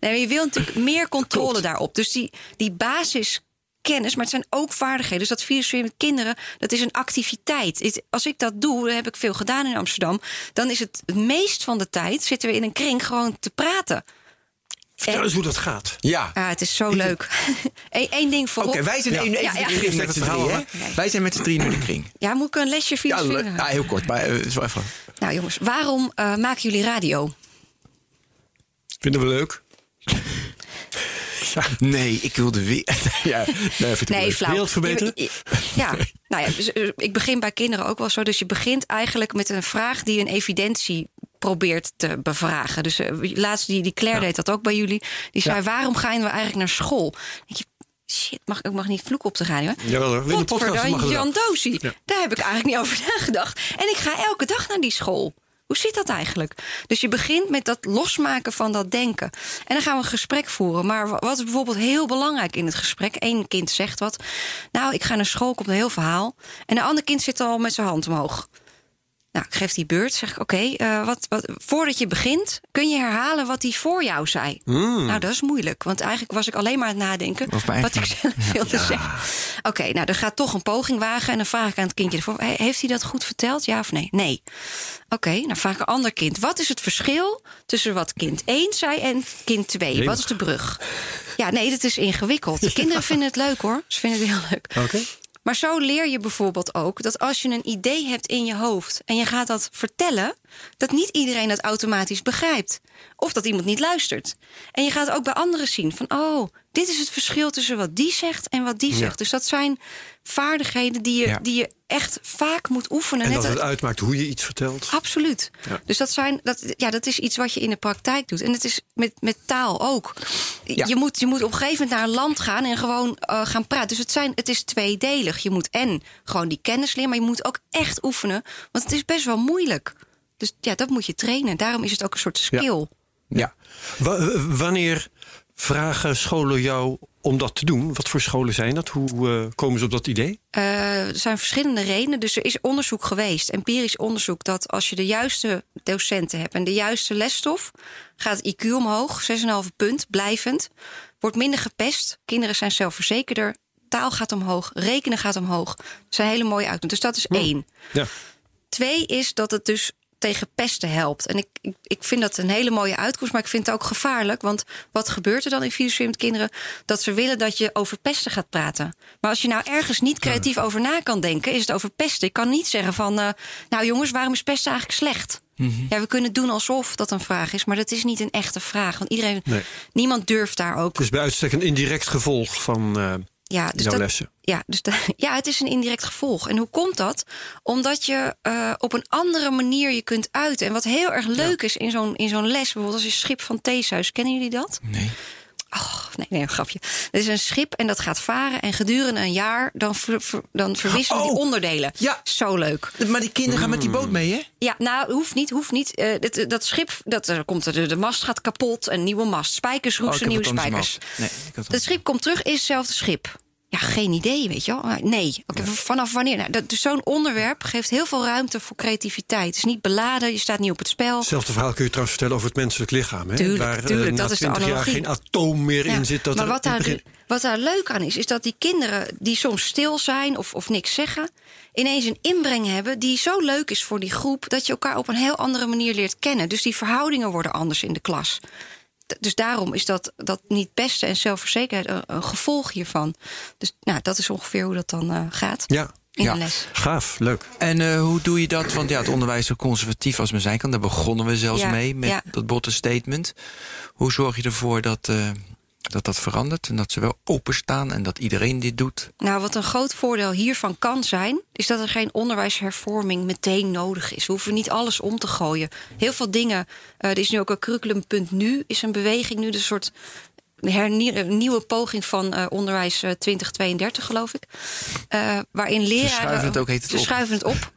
Nee, je wil natuurlijk meer controle Klopt. daarop. Dus die, die basiskennis, maar het zijn ook vaardigheden. Dus dat filosoferen met kinderen, dat is een activiteit. Als ik dat doe, dat heb ik veel gedaan in Amsterdam. Dan is het het meest van de tijd zitten we in een kring gewoon te praten. Vertel eens hoe dat gaat. Ja. Ah, het is zo leuk. Eén ding Oké, voorop. wij zijn Ja. één Ja, even ja. de kring met z'n drieën. hè? Wij zijn met z'n drieën in de kring. Ja, moet ik een lesje Ja, le- ja, heel kort, maar eh, is wel even. Nou jongens, waarom eh, maken jullie radio? Vinden we leuk. Nee, ik wilde weer. ja, nee, ik Nee, flauw. Wereld verbeteren? Ja, nou ja, dus, eh, ik begin bij kinderen ook wel zo. Dus je begint eigenlijk met een vraag die een evidentie probeert te bevragen. Dus eh, laatst die, die Claire deed dat ook bij jullie. Die zei, waarom gaan we eigenlijk naar school? Dan denk je, shit, mag, ik mag niet vloeken op de radio. hè? Jawel hoor, in de podcast. Jan. Ja. Daar heb ik eigenlijk niet over nagedacht. En ik ga elke dag naar die school. Hoe zit dat eigenlijk? Dus je begint met dat losmaken van dat denken. En dan gaan we een gesprek voeren. Maar wa- wat is bijvoorbeeld heel belangrijk in het gesprek? Eén kind zegt wat. Nou, ik ga naar school, komt een heel verhaal. En een ander kind zit al met zijn hand omhoog. Nou, ik geef die beurt. Zeg ik, oké, eh, wat, wat, voordat je begint, kun je herhalen wat hij voor jou zei. Nou, dat is moeilijk. Want eigenlijk was ik alleen maar aan het nadenken wat ik zelf wilde zeggen. Oké, nou, er gaat toch een poging wagen. En dan vraag ik aan het kindje ervoor: "He- heeft hij dat goed verteld? Ja of nee? Nee. Oké, dan vraag ik een ander kind. Wat is het verschil tussen wat kind 1 zei en kind 2? Wat is de brug? Ja, nee, dat is ingewikkeld. De kinderen vinden het leuk hoor. Ze vinden het heel leuk. Oké. Maar zo leer je bijvoorbeeld ook dat als je een idee hebt in je hoofd en je gaat dat vertellen, dat niet iedereen dat automatisch begrijpt. Of dat iemand niet luistert. En je gaat ook bij anderen zien van, oh, dit is het verschil tussen wat die zegt en wat die zegt. Dus dat zijn vaardigheden die je, Ja. die je echt vaak moet oefenen. En Net dat het uitmaakt hoe je iets vertelt. Absoluut. Ja. Dus dat, zijn, dat, ja, dat is iets wat je in de praktijk doet. En het is met, met taal ook. Ja. Je, moet, je moet op een gegeven moment naar een land gaan en gewoon eh, gaan praten. Dus het, zijn, het is tweedelig. Je moet en gewoon die kennis leren, maar je moet ook echt oefenen. Want het is best wel moeilijk. Dus ja, dat moet je trainen. Daarom is het ook een soort skill. Ja. Wa- wanneer vragen scholen jou om dat te doen? Wat voor scholen zijn dat? Hoe eh, komen ze op dat idee? Eh, er zijn verschillende redenen. Dus er is onderzoek geweest, empirisch onderzoek, dat als je de juiste docenten hebt en de juiste lesstof, gaat het IQ omhoog, 6,5 punt, blijvend. Wordt minder gepest. Kinderen zijn zelfverzekerder. Taal gaat omhoog, rekenen gaat omhoog. Dat zijn hele mooie uitkomsten. Dus dat is één. Ja. Twee is dat het dus tegen pesten helpt. En ik, ik, ik vind dat een hele mooie uitkomst, maar ik vind het ook gevaarlijk. Want wat gebeurt er dan in filosofie met kinderen? Dat ze willen dat je over pesten gaat praten. Maar als je nou ergens niet creatief over na kan denken, is het over pesten. Ik kan niet zeggen van, eh, nou jongens, waarom is pesten eigenlijk slecht? Ja, we kunnen doen alsof dat een vraag is, maar dat is niet een echte vraag. Want iedereen, Nee. niemand durft daar ook. Dus bij uitstek een indirect gevolg van eh, Ja, dus dat. Ja, dus ja, het is een indirect gevolg. En hoe komt dat? Omdat je eh, op een andere manier je kunt uiten. En wat heel erg leuk is in zo'n, in zo'n les, bijvoorbeeld als je schip van Theeshuis, kennen jullie dat? Nee. Oh, nee, nee, een grapje. Er is een schip en dat gaat varen. En gedurende een jaar dan, ver- ver- dan verwisselen die Oh, onderdelen. ja. Zo leuk. Maar die kinderen gaan met die boot mee, hè? Ja, nou, hoeft niet, hoeft niet. Eh, dit- dat schip, dat, er komt er, de mast gaat kapot. Een nieuwe mast. Spijkers, Oh, roesten, nieuwe het spijkers. Nee, ik had Het schip komt terug, is hetzelfde schip. Ja, geen idee, weet je wel. Nee, Oké, vanaf wanneer? Nou, dat, dus zo'n onderwerp geeft heel veel ruimte voor creativiteit. Het is niet beladen, je staat niet op het spel. Hetzelfde verhaal kun je trouwens vertellen over het menselijk lichaam. Hè? Tuurlijk, Waar eh, tuurlijk, dat is de 20 jaar analogie. geen atoom meer Ja, in zit. Dat maar wat daar, begin- wat daar leuk aan is, is dat die kinderen die soms stil zijn of, of niks zeggen, ineens een inbreng hebben die zo leuk is voor die groep dat je elkaar op een heel andere manier leert kennen. Dus die verhoudingen worden anders in de klas. Dus daarom is dat, dat niet pesten en zelfverzekerheid een, een gevolg hiervan. Dus nou, dat is ongeveer hoe dat dan eh, gaat Ja, in Ja. de les. gaaf, leuk. En eh, hoe doe je dat? Want ja, het onderwijs zo conservatief als men zijn kan. Daar begonnen we zelfs Ja, mee met ja. dat botte statement. Hoe zorg je ervoor dat, eh, dat dat verandert en dat ze wel openstaan en dat iedereen dit doet? Nou, wat een groot voordeel hiervan kan zijn, is dat er geen onderwijshervorming meteen nodig is. We hoeven niet alles om te gooien. Heel veel dingen. eh, er is nu ook een curriculum.nu, is een beweging nu, dus een soort hernie- een nieuwe poging van eh, onderwijs eh, 2032, geloof ik. Eh, waarin leraren. schuiven het ook, heet het Ze op. schuiven het op.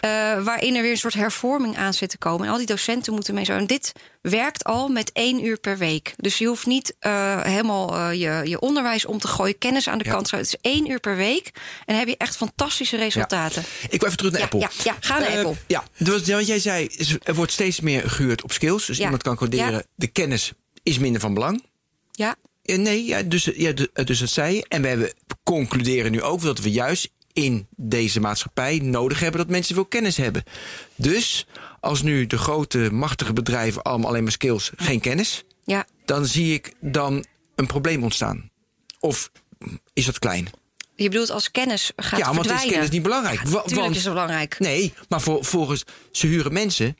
Eh, waarin er weer een soort hervorming aan zit te komen. En al die docenten moeten mee zo. En dit werkt al met één uur per week. Dus je hoeft niet eh, helemaal eh, je, je onderwijs om te gooien, kennis aan de Ja. kant. Het is één uur per week. En dan heb je echt fantastische resultaten. Ik wil even terug naar Ja, Apple. ja, ja, ga naar Eh, Apple. Ja, dus wat jij zei, er wordt steeds meer gehuurd op skills. Dus iemand kan coderen, de kennis is minder van belang. Ja, Ja, nee, ja, dus, ja, du- dus dat zei je. En we hebben, concluderen nu ook dat we juist in deze maatschappij nodig hebben dat mensen veel kennis hebben. Dus als nu de grote, machtige bedrijven allemaal alleen maar skills, geen kennis, ja. dan zie ik dan een probleem ontstaan. Of is dat klein? Je bedoelt als kennis gaat ja, want is verdwijnen. kennis niet belangrijk. Wa- Tuurlijk want, is het belangrijk. Nee, maar voor, volgens ze huren mensen.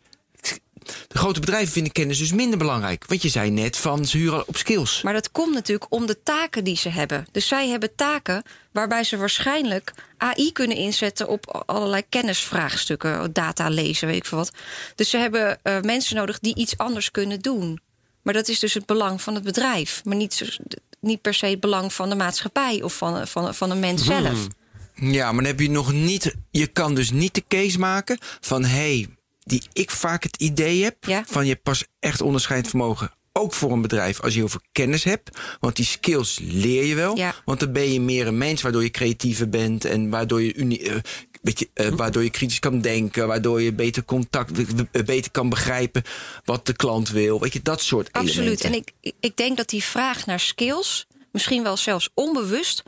De grote bedrijven vinden kennis dus minder belangrijk. Want je zei net van ze huren op skills. Maar dat komt natuurlijk om de taken die ze hebben. Dus zij hebben taken waarbij ze waarschijnlijk AI kunnen inzetten op allerlei kennisvraagstukken, data lezen, weet ik veel wat. Dus ze hebben eh, mensen nodig die iets anders kunnen doen. Maar dat is dus het belang van het bedrijf, maar niet, niet per se het belang van de maatschappij of van, van, van een mens zelf. Ja, maar dan heb je nog niet. Je kan dus niet de case maken van hé, hey, die ik vaak het idee heb Ja. van je pas echt onderscheid vermogen. Ook voor een bedrijf als je over kennis hebt. Want die skills leer je wel. Ja. Want dan ben je meer een mens waardoor je creatiever bent. En waardoor je, uni- eh, beetje, eh, waardoor je kritisch kan denken. Waardoor je beter contact, eh, beter kan begrijpen wat de klant wil. Weet je, dat soort Absoluut. elementen. En ik, ik denk dat die vraag naar skills misschien wel zelfs onbewust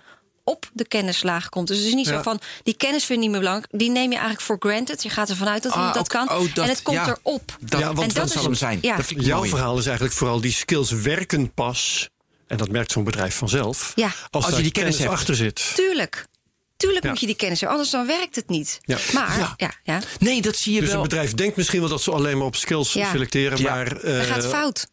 op de kennislaag komt. Dus het is niet zo van die kennis vind ik niet meer belangrijk. Die neem je eigenlijk voor granted. Je gaat ervan uit dat Ah, dat ook- kan. oh, dat- en het komt ja. erop. Dat, Ja, want en dat dat is zal hem het. zijn. Ja. Dat Jouw mooi. verhaal is eigenlijk vooral die skills werken pas. En dat merkt zo'n bedrijf vanzelf. Ja. Als, je die kennis hebt. achter zit. Tuurlijk. Tuurlijk Ja. moet je die kennis hebben, anders dan werkt het niet. Ja. Maar, Ja. ja. Ja, Nee, dat zie je Dus wel. een bedrijf denkt misschien wel dat ze alleen maar op skills Ja. selecteren, Ja. maar dat eh, gaat fout.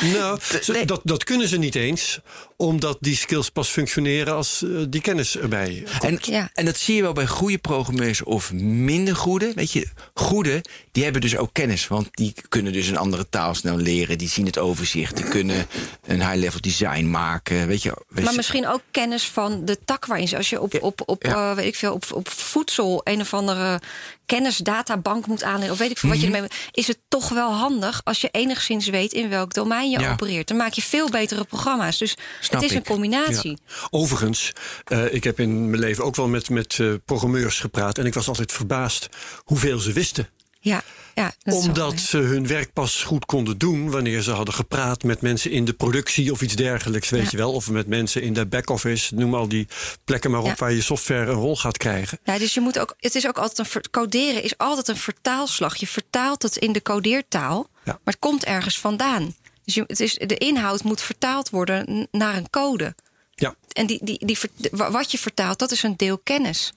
Nou, nee. dat, dat kunnen ze niet eens, omdat die skills pas functioneren als eh, die kennis erbij komt. En, Ja. en dat zie je wel bij goede programmeurs of minder goede. Weet je, goede, die hebben dus ook kennis. Want die kunnen dus een andere taal snel leren. Die zien het overzicht. Die kunnen een high-level design maken. Weet je, weet Maar je- misschien ook kennis van de tak waarin ze. Als je op, op, op, Ja. eh, weet ik veel, op, op voedsel een of andere kennisdatabank moet aanleggen. Of weet ik veel wat je Mhm. ermee. Is het toch wel handig als je enigszins weet in welk domein je Ja. opereert. Dan maak je veel betere programma's. Dus Snap het is een combinatie. Overigens, eh, ik heb in mijn leven ook wel met, met eh, programmeurs gepraat en ik was altijd verbaasd hoeveel ze wisten. Ja, ja. Omdat ze hun werk pas goed konden doen wanneer ze hadden gepraat met mensen in de productie of iets dergelijks, weet Ja. je wel. Of met mensen in de back-office, noem al die plekken maar op Ja. waar je software een rol gaat krijgen. Ja, dus je moet ook. Het is ook altijd een coderen is altijd een vertaalslag. Je vertaalt het in de codeertaal, maar het komt ergens vandaan. Dus je, het is, de inhoud moet vertaald worden naar een code. Ja, En die, die, die, wat je vertaalt, dat is een deel kennis.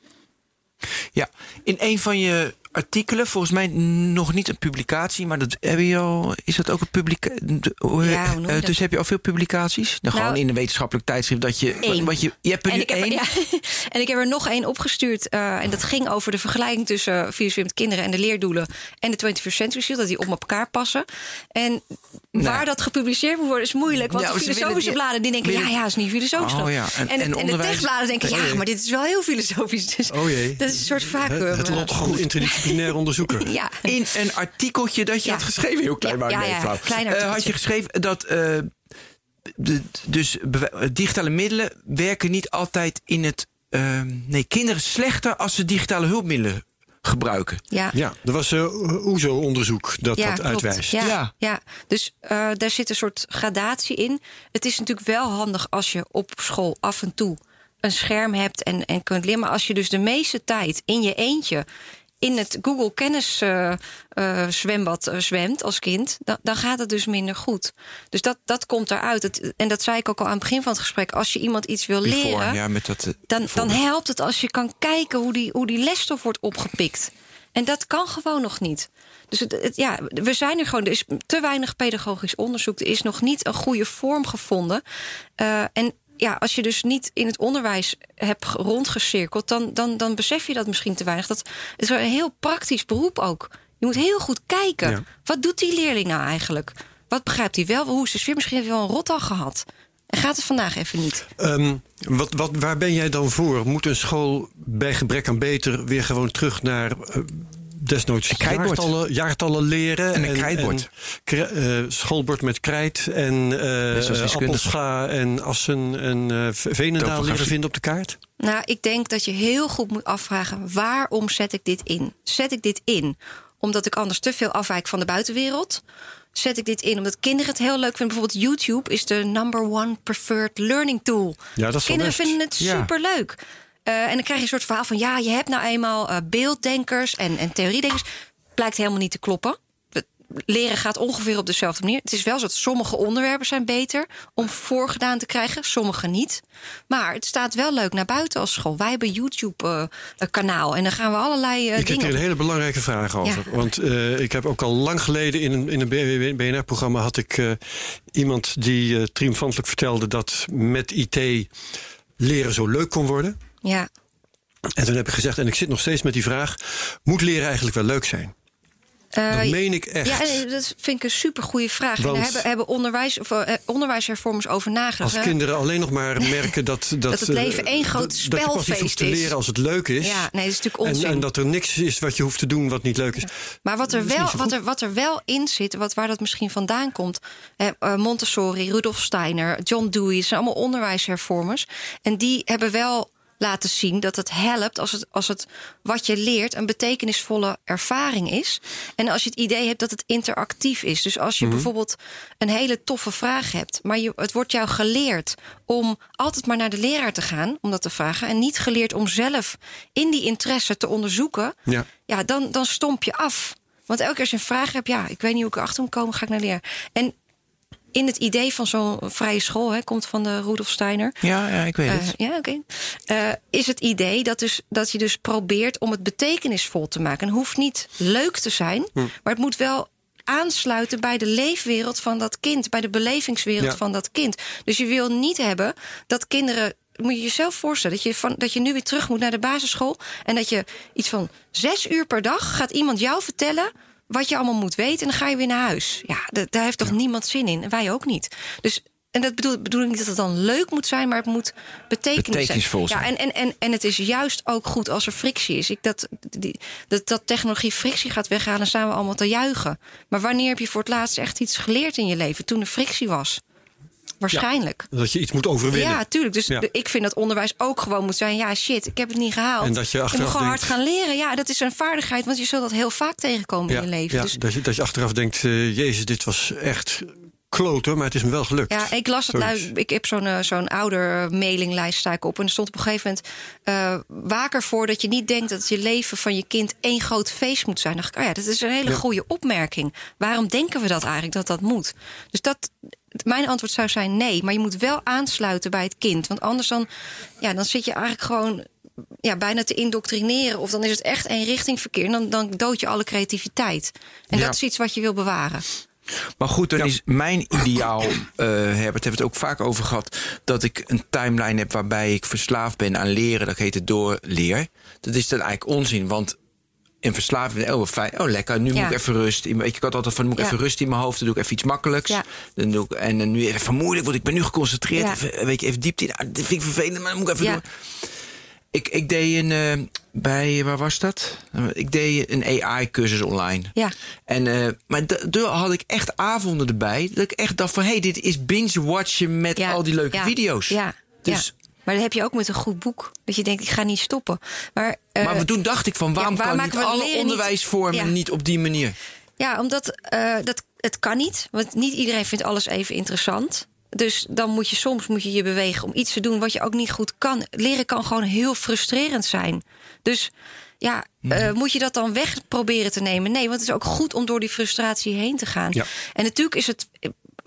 Ja, in een van je artikelen, volgens mij nog niet een publicatie, maar dat heb je al. Is dat ook een publicatie? Ja, dat? dus heb je al veel publicaties? Dan Nou, gewoon in een wetenschappelijk tijdschrift dat je. één. Wat je, je hebt er En nu ik, heb, er- één. ja, en ik heb er nog één opgestuurd. eh, en dat ging over de vergelijking tussen filosofie met kinderen en de leerdoelen. En de 21st Century Shield, dat die op elkaar passen. En waar dat gepubliceerd moet worden is moeilijk. Want Nou, de filosofische bladen die denken: ja, ja, is niet filosofisch. Oh, ja. En- En, en en, de techbladen denken: ja, maar dit is wel heel filosofisch. Dus Oh jee. dat is een soort vacuüm. het, het lot van de interdisciplinair onderzoeker. Ja. In een artikeltje dat je Ja. had geschreven, heel klein Ja, maar ja, nee, ja, Eh, had je geschreven dat. eh, de, dus digitale middelen werken niet altijd in het. eh, nee, kinderen slechter als ze digitale hulpmiddelen gebruiken. Ja. Ja, er was een OESO-onderzoek dat dat klopt. uitwijst. Ja, Ja. ja. dus eh, daar zit een soort gradatie in. Het is natuurlijk wel handig als je op school af en toe een scherm hebt en, en kunt leren. Maar als je dus de meeste tijd in je eentje in het Google Kennis eh, eh, zwembad eh, zwemt als kind, dan, dan gaat het dus minder goed. Dus dat, dat komt eruit. Het, en dat zei ik ook al aan het begin van het gesprek. Als je iemand iets wil Before, leren, ja, met dat, dan, dan helpt het als je kan kijken hoe die, hoe die lesstof wordt opgepikt. En dat kan gewoon nog niet. Dus het, het- ja, we zijn er gewoon. Er is te weinig pedagogisch onderzoek. Er is nog niet een goede vorm gevonden. Eh, en ja, als je dus niet in het onderwijs hebt ge- rondgecirkeld, dan, dan, dan besef je dat misschien te weinig. Dat het is een heel praktisch beroep ook. Je moet heel goed kijken. Ja. Wat doet die leerling nou eigenlijk? Wat begrijpt hij wel? Hoe is de sfeer? Misschien heeft hij wel een rotdag gehad. En gaat het vandaag even niet. Ehm, wat, wat, waar ben jij dan voor? Moet een school bij gebrek aan beter weer gewoon terug naar eh, desnoods jaartallen, jaartallen leren? En een krijtbord. en kri- eh, schoolbord met krijt en eh wiskunde. Appelscha en Assen en eh V- Veenendaal Topografie. leren vinden op de kaart? Nou, ik denk dat je heel goed moet afvragen: waarom zet ik dit in? Zet ik dit in omdat ik anders te veel afwijk van de buitenwereld? Zet ik dit in omdat kinderen het heel leuk vinden? Bijvoorbeeld YouTube is de number one preferred learning tool. Ja, dat is wel Kinderen best. vinden het Ja. Eh, en dan krijg je een soort verhaal van... ja, je hebt nou eenmaal eh, beelddenkers en, en theoriedenkers. Blijkt helemaal niet te kloppen. Het leren gaat ongeveer op dezelfde manier. Het is wel zo dat sommige onderwerpen zijn beter om voorgedaan te krijgen, sommige niet. Maar het staat wel leuk naar buiten als school. Wij hebben YouTube-kanaal en dan gaan we allerlei eh, ik heb hier een hele belangrijke vraag over. Ja. Want eh, ik heb ook al lang geleden in een, in een BNR-programma... had ik eh, iemand die eh, triomfantelijk vertelde... dat met IT leren zo leuk kon worden. Ja. En toen heb ik gezegd, en ik zit nog steeds met die vraag... moet leren eigenlijk wel leuk zijn? Eh, Dat meen ik echt. Ja, dat vind ik een supergoeie vraag. en Want- daar hebben, hebben onderwijs, of, eh, onderwijshervormers over nagedacht. Als hè? kinderen alleen nog maar merken dat... Dat, Dat het leven eh, één groot iets hoeft spelfeest te is. leren als het leuk is. Ja, nee, dat is natuurlijk En, onzin. en dat er niks is wat je hoeft te doen wat niet leuk is. Maar wat er, wel, wat, er, wat er wel in zit, wat, waar dat misschien vandaan komt. Eh, Montessori, Rudolf Steiner, John Dewey, zijn allemaal onderwijshervormers. En die hebben wel laten zien dat het helpt als het, als het wat je leert een betekenisvolle ervaring is. En als je het idee hebt dat het interactief is. Dus als je Mhm. bijvoorbeeld een hele toffe vraag hebt, maar je, het wordt jou geleerd om altijd maar naar de leraar te gaan om dat te vragen. En niet geleerd om zelf in die interesse te onderzoeken Ja. ja, dan, dan stomp je af. Want elke keer als je een vraag hebt, ja, ik weet niet hoe ik erachter moet komen, ga ik naar leren. En in het idee van zo'n vrije school, hè, komt van de Rudolf Steiner. Ja, ja ik weet Eh, het. ja, oké. Eh, is het idee dat, dus, dat je dus probeert om het betekenisvol te maken. En hoeft niet leuk te zijn, Hm. maar het moet wel aansluiten bij de leefwereld van dat kind, bij de belevingswereld Ja. van dat kind. Dus je wil niet hebben dat kinderen. Moet je jezelf voorstellen dat je, van, dat je nu weer terug moet naar de basisschool. En dat je iets van zes uur per dag gaat iemand jou vertellen wat je allemaal moet weten. En dan ga je weer naar huis. Ja, da- daar heeft toch niemand zin in. En wij ook niet. Dus. En dat bedoel, bedoel ik niet dat het dan leuk moet zijn, maar het moet betekenis. Betekenisvol zijn. Ja, en, en, en, en het is juist ook goed als er frictie is. Ik, dat, die, dat, dat technologie frictie gaat weghalen, dan staan we allemaal te juichen. Maar wanneer heb je voor het laatst echt iets geleerd in je leven? Toen er frictie was. Waarschijnlijk. Dat je iets moet overwinnen. Ja, tuurlijk. Dus Ja. ik vind dat onderwijs ook gewoon moet zijn. Ja, shit, ik heb het niet gehaald. En dat je moet achteraf gewoon hard gaan leren. Ja, dat is een vaardigheid, want je zult dat heel vaak tegenkomen in je leven. ja, dus dat, je, dat je achteraf denkt, eh, jezus, dit was echt kloten, maar het is me wel gelukt. Ja, ik las. Zoiets. Nou, ik heb zo'n eh, zo'n ouder mailinglijst sta ik op. En er stond op een gegeven moment. eh waak ervoor dat je niet denkt dat je leven van je kind één groot feest moet zijn. Dan dacht ik, oh ja, dat is een hele Ja. goede opmerking. Waarom denken we dat eigenlijk dat dat moet? Dus dat. Mijn antwoord zou zijn nee, maar je moet wel aansluiten bij het kind. Want anders dan, ja, dan zit je eigenlijk gewoon ja, bijna te indoctrineren. Of dan is het echt één richting verkeer. En dan, dan dood je alle creativiteit. En Ja. dat is iets wat je wil bewaren. Maar goed, dan is mijn ideaal, eh Herbert, hebben we het ook vaak over gehad, dat ik een timeline heb waarbij ik verslaafd ben aan leren. Dat heet het doorleer. Dat is dan eigenlijk onzin, want in verslaving, oh fijn, oh lekker, nu Ja. moet ik even rust. in Ik had altijd van, moet ik Ja. even rust in mijn hoofd, dan doe ik even iets makkelijks. Ja. Dan doe ik, en dan nu even moeilijk, want ik ben nu geconcentreerd. Even, weet je, even diepte in. Ah, dit vind ik vervelend, maar dan moet ik even doen. Ik, ik deed een, eh, bij, waar was dat? Ik deed een AI-cursus online. Ja. En, eh, maar da- daar had ik echt avonden erbij. Dat ik echt dacht van, hé, hey, dit is binge-watchen met al die leuke video's. Ja, Dus, ja. Maar dat heb je ook met een goed boek. Dat je denkt, ik ga niet stoppen. Maar, eh, maar toen dacht ik van, waarom waar kan maken niet we alle onderwijsvormen Ja. niet op die manier? ja, omdat eh, dat, het kan niet. Want niet iedereen vindt alles even interessant. Dus dan moet je soms moet je, je bewegen om iets te doen wat je ook niet goed kan. Leren kan gewoon heel frustrerend zijn. Dus ja, Mhm. eh, moet je dat dan weg proberen te nemen? Nee, want het is ook goed om door die frustratie heen te gaan. Ja. En natuurlijk is het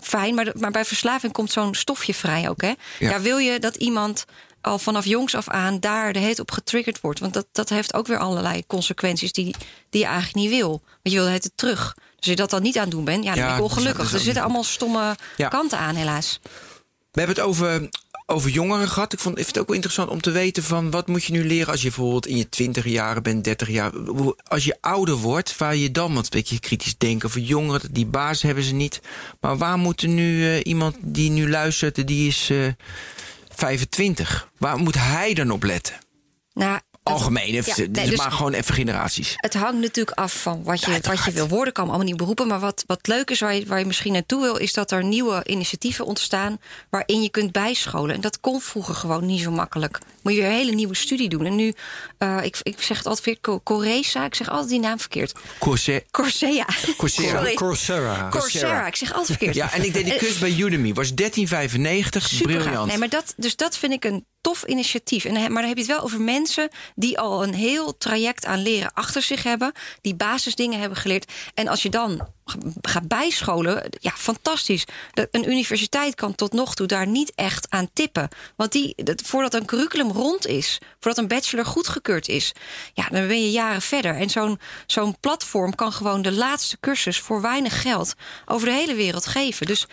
fijn, maar, maar bij verslaving komt zo'n stofje vrij ook. Hè? Ja. Ja. wil je dat iemand al vanaf jongs af aan daar de heet op getriggerd wordt? Want dat, dat heeft ook weer allerlei consequenties die, die je eigenlijk niet wil. Want je wil het terug. Dus als je dat dan niet aan het doen bent, ja, dan Ja, ben ik ongelukkig. is er zitten allemaal stomme Ja. kanten aan, helaas. We hebben het over, over jongeren gehad. Ik, vond, vind het ook wel interessant om te weten van... wat moet je nu leren als je bijvoorbeeld in je twintig jaren bent, 30 jaar... Als je ouder wordt, waar je dan... een beetje kritisch denken voor jongeren... die baas hebben ze niet. Maar waar moet nu eh, iemand die nu luistert... die is eh 25. Waar moet hij dan op letten? Nou, Algemeen, even, Ja, nee, dus- maar gewoon even generaties. Het hangt natuurlijk af van wat je, Ja, wat je wil worden. Kan allemaal niet beroepen. Maar wat, wat leuk is, waar je, waar je misschien naartoe wil... is dat er nieuwe initiatieven ontstaan... waarin je kunt bijscholen. En dat kon vroeger gewoon niet zo makkelijk. Moet je weer een hele nieuwe studie doen. En nu, eh, ik, ik zeg het altijd weer, Co- Coresa. Ik zeg altijd die naam verkeerd. Corsair. Corsea. Coursera. Coursera. Coursera. Ik zeg altijd verkeerd. Ja, en ik deed die Eh, cursus bij Udemy. Was 13,95. Super gaaf. Briljant. Nee, maar dat, dus dat vind ik een tof initiatief. En, maar dan heb je het wel over mensen die al een heel traject aan leren achter zich hebben. Die basisdingen hebben geleerd. En als je dan gaat bijscholen, ja, fantastisch. Een universiteit kan tot nog toe daar niet echt aan tippen. Want die, dat, voordat een curriculum rond is, voordat een bachelor goedgekeurd is, ja, dan ben je jaren verder. En zo'n zo'n platform kan gewoon de laatste cursus voor weinig geld over de hele wereld geven. Dus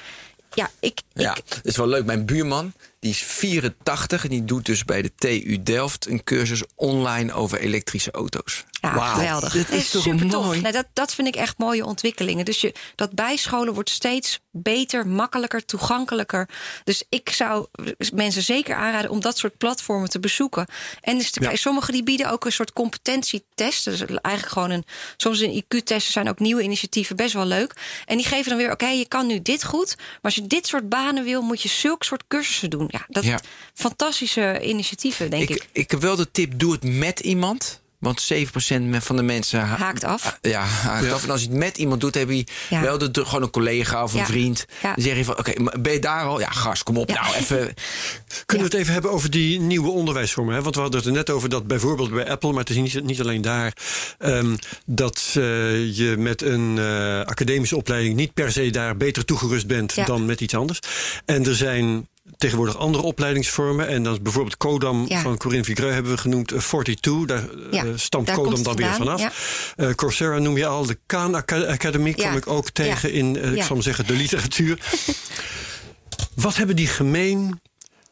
ja, ik, Ja, ik, dat is wel leuk. Mijn buurman, die is 84 en die doet dus bij de TU Delft een cursus online over elektrische auto's. Ja, geweldig. Dit is toch super tof. dat, dat vind ik echt mooie ontwikkelingen. Dus je, dat bijscholen wordt steeds beter, makkelijker, toegankelijker. Dus ik zou mensen zeker aanraden om dat soort platformen te bezoeken. En dus te sommige die bieden ook een soort competentietest. Dus eigenlijk gewoon een, soms een IQ-testen zijn ook nieuwe initiatieven best wel leuk. En die geven dan weer, oké, je kan nu dit goed. Maar als je dit soort banen wil, moet je zulke soort cursussen doen. Ja, dat Ja. fantastische initiatieven, denk ik. Ik, ik heb wel de tip, doe het met iemand. Want 7% van de mensen ha- Haakt af. Ja, haakt Ja. af. En als je het met iemand doet, heb je Ja. wel de, de- gewoon een collega of een Ja. vriend. Ja. Dan zeg je van, oké, maar ben je daar al? Ja, gas, kom op Ja. nou, even. Kunnen we het even hebben over die nieuwe onderwijsvormen? Hè? Want we hadden het er net over dat bijvoorbeeld bij Apple, maar het is niet, niet alleen daar, ehm, dat eh, je met een eh, academische opleiding niet per se daar beter toegerust bent Ja. dan met iets anders. En er zijn tegenwoordig andere opleidingsvormen. En dan is bijvoorbeeld Codam Ja. van Corinne Vigreux hebben we genoemd. eh, 42, daar Ja, eh, stamt daar Codam komt dan weer vanaf. Eh, Coursera noem je al. De Khan Aca- Academy Ja. kwam ik ook tegen Ja. in, eh, ik Ja. zal maar zeggen, de literatuur. Wat hebben die gemeen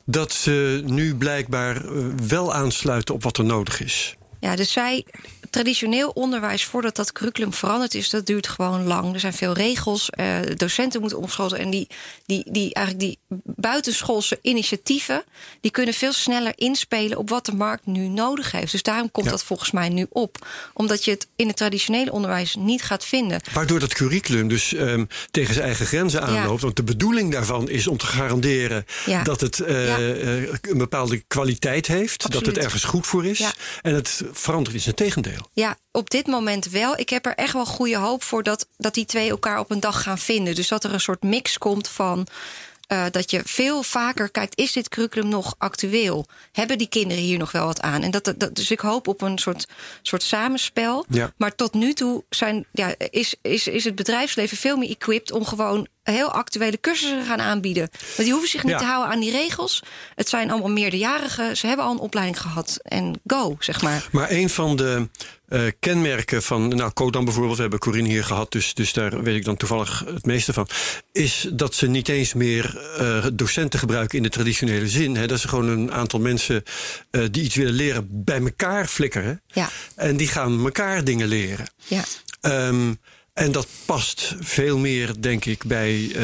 dat ze nu blijkbaar eh, wel aansluiten op wat er nodig is? Ja, dus zij, traditioneel onderwijs, voordat dat curriculum veranderd is, dat duurt gewoon lang. Er zijn veel regels, eh, docenten moeten omscholen. En die, die, die, eigenlijk die buitenschoolse initiatieven, die kunnen veel sneller inspelen op wat de markt nu nodig heeft. Dus daarom komt Ja. dat volgens mij nu op. Omdat je het in het traditionele onderwijs niet gaat vinden. Waardoor dat curriculum dus ehm, tegen zijn eigen grenzen aanloopt. Want de bedoeling daarvan is om te garanderen Ja. dat het eh, eh, een bepaalde kwaliteit heeft. Dat het ergens goed voor is. En het verandert in zijn tegendeel. Ja, op dit moment wel. Ik heb er echt wel goede hoop voor dat, dat die twee elkaar op een dag gaan vinden. Dus dat er een soort mix komt van. eh, dat je veel vaker kijkt, is dit curriculum nog actueel? Hebben die kinderen hier nog wel wat aan? En dat, dat, dus ik hoop op een soort, soort samenspel. Ja. Maar tot nu toe zijn, ja, is, is, is het bedrijfsleven veel meer equipped om gewoon heel actuele cursussen gaan aanbieden. Want die hoeven zich niet Ja. te houden aan die regels. Het zijn allemaal meerderjarigen. Ze hebben al een opleiding gehad. En go, zeg maar. Maar een van de eh, kenmerken van, nou, Kodan bijvoorbeeld, we hebben Corinne hier gehad, dus, dus daar weet ik dan toevallig het meeste van, is dat ze niet eens meer eh, docenten gebruiken in de traditionele zin. Hè, dat ze gewoon een aantal mensen eh, die iets willen leren bij elkaar flikkeren. Ja. En die gaan elkaar dingen leren. Ja. Ehm, en dat past veel meer, denk ik, bij eh,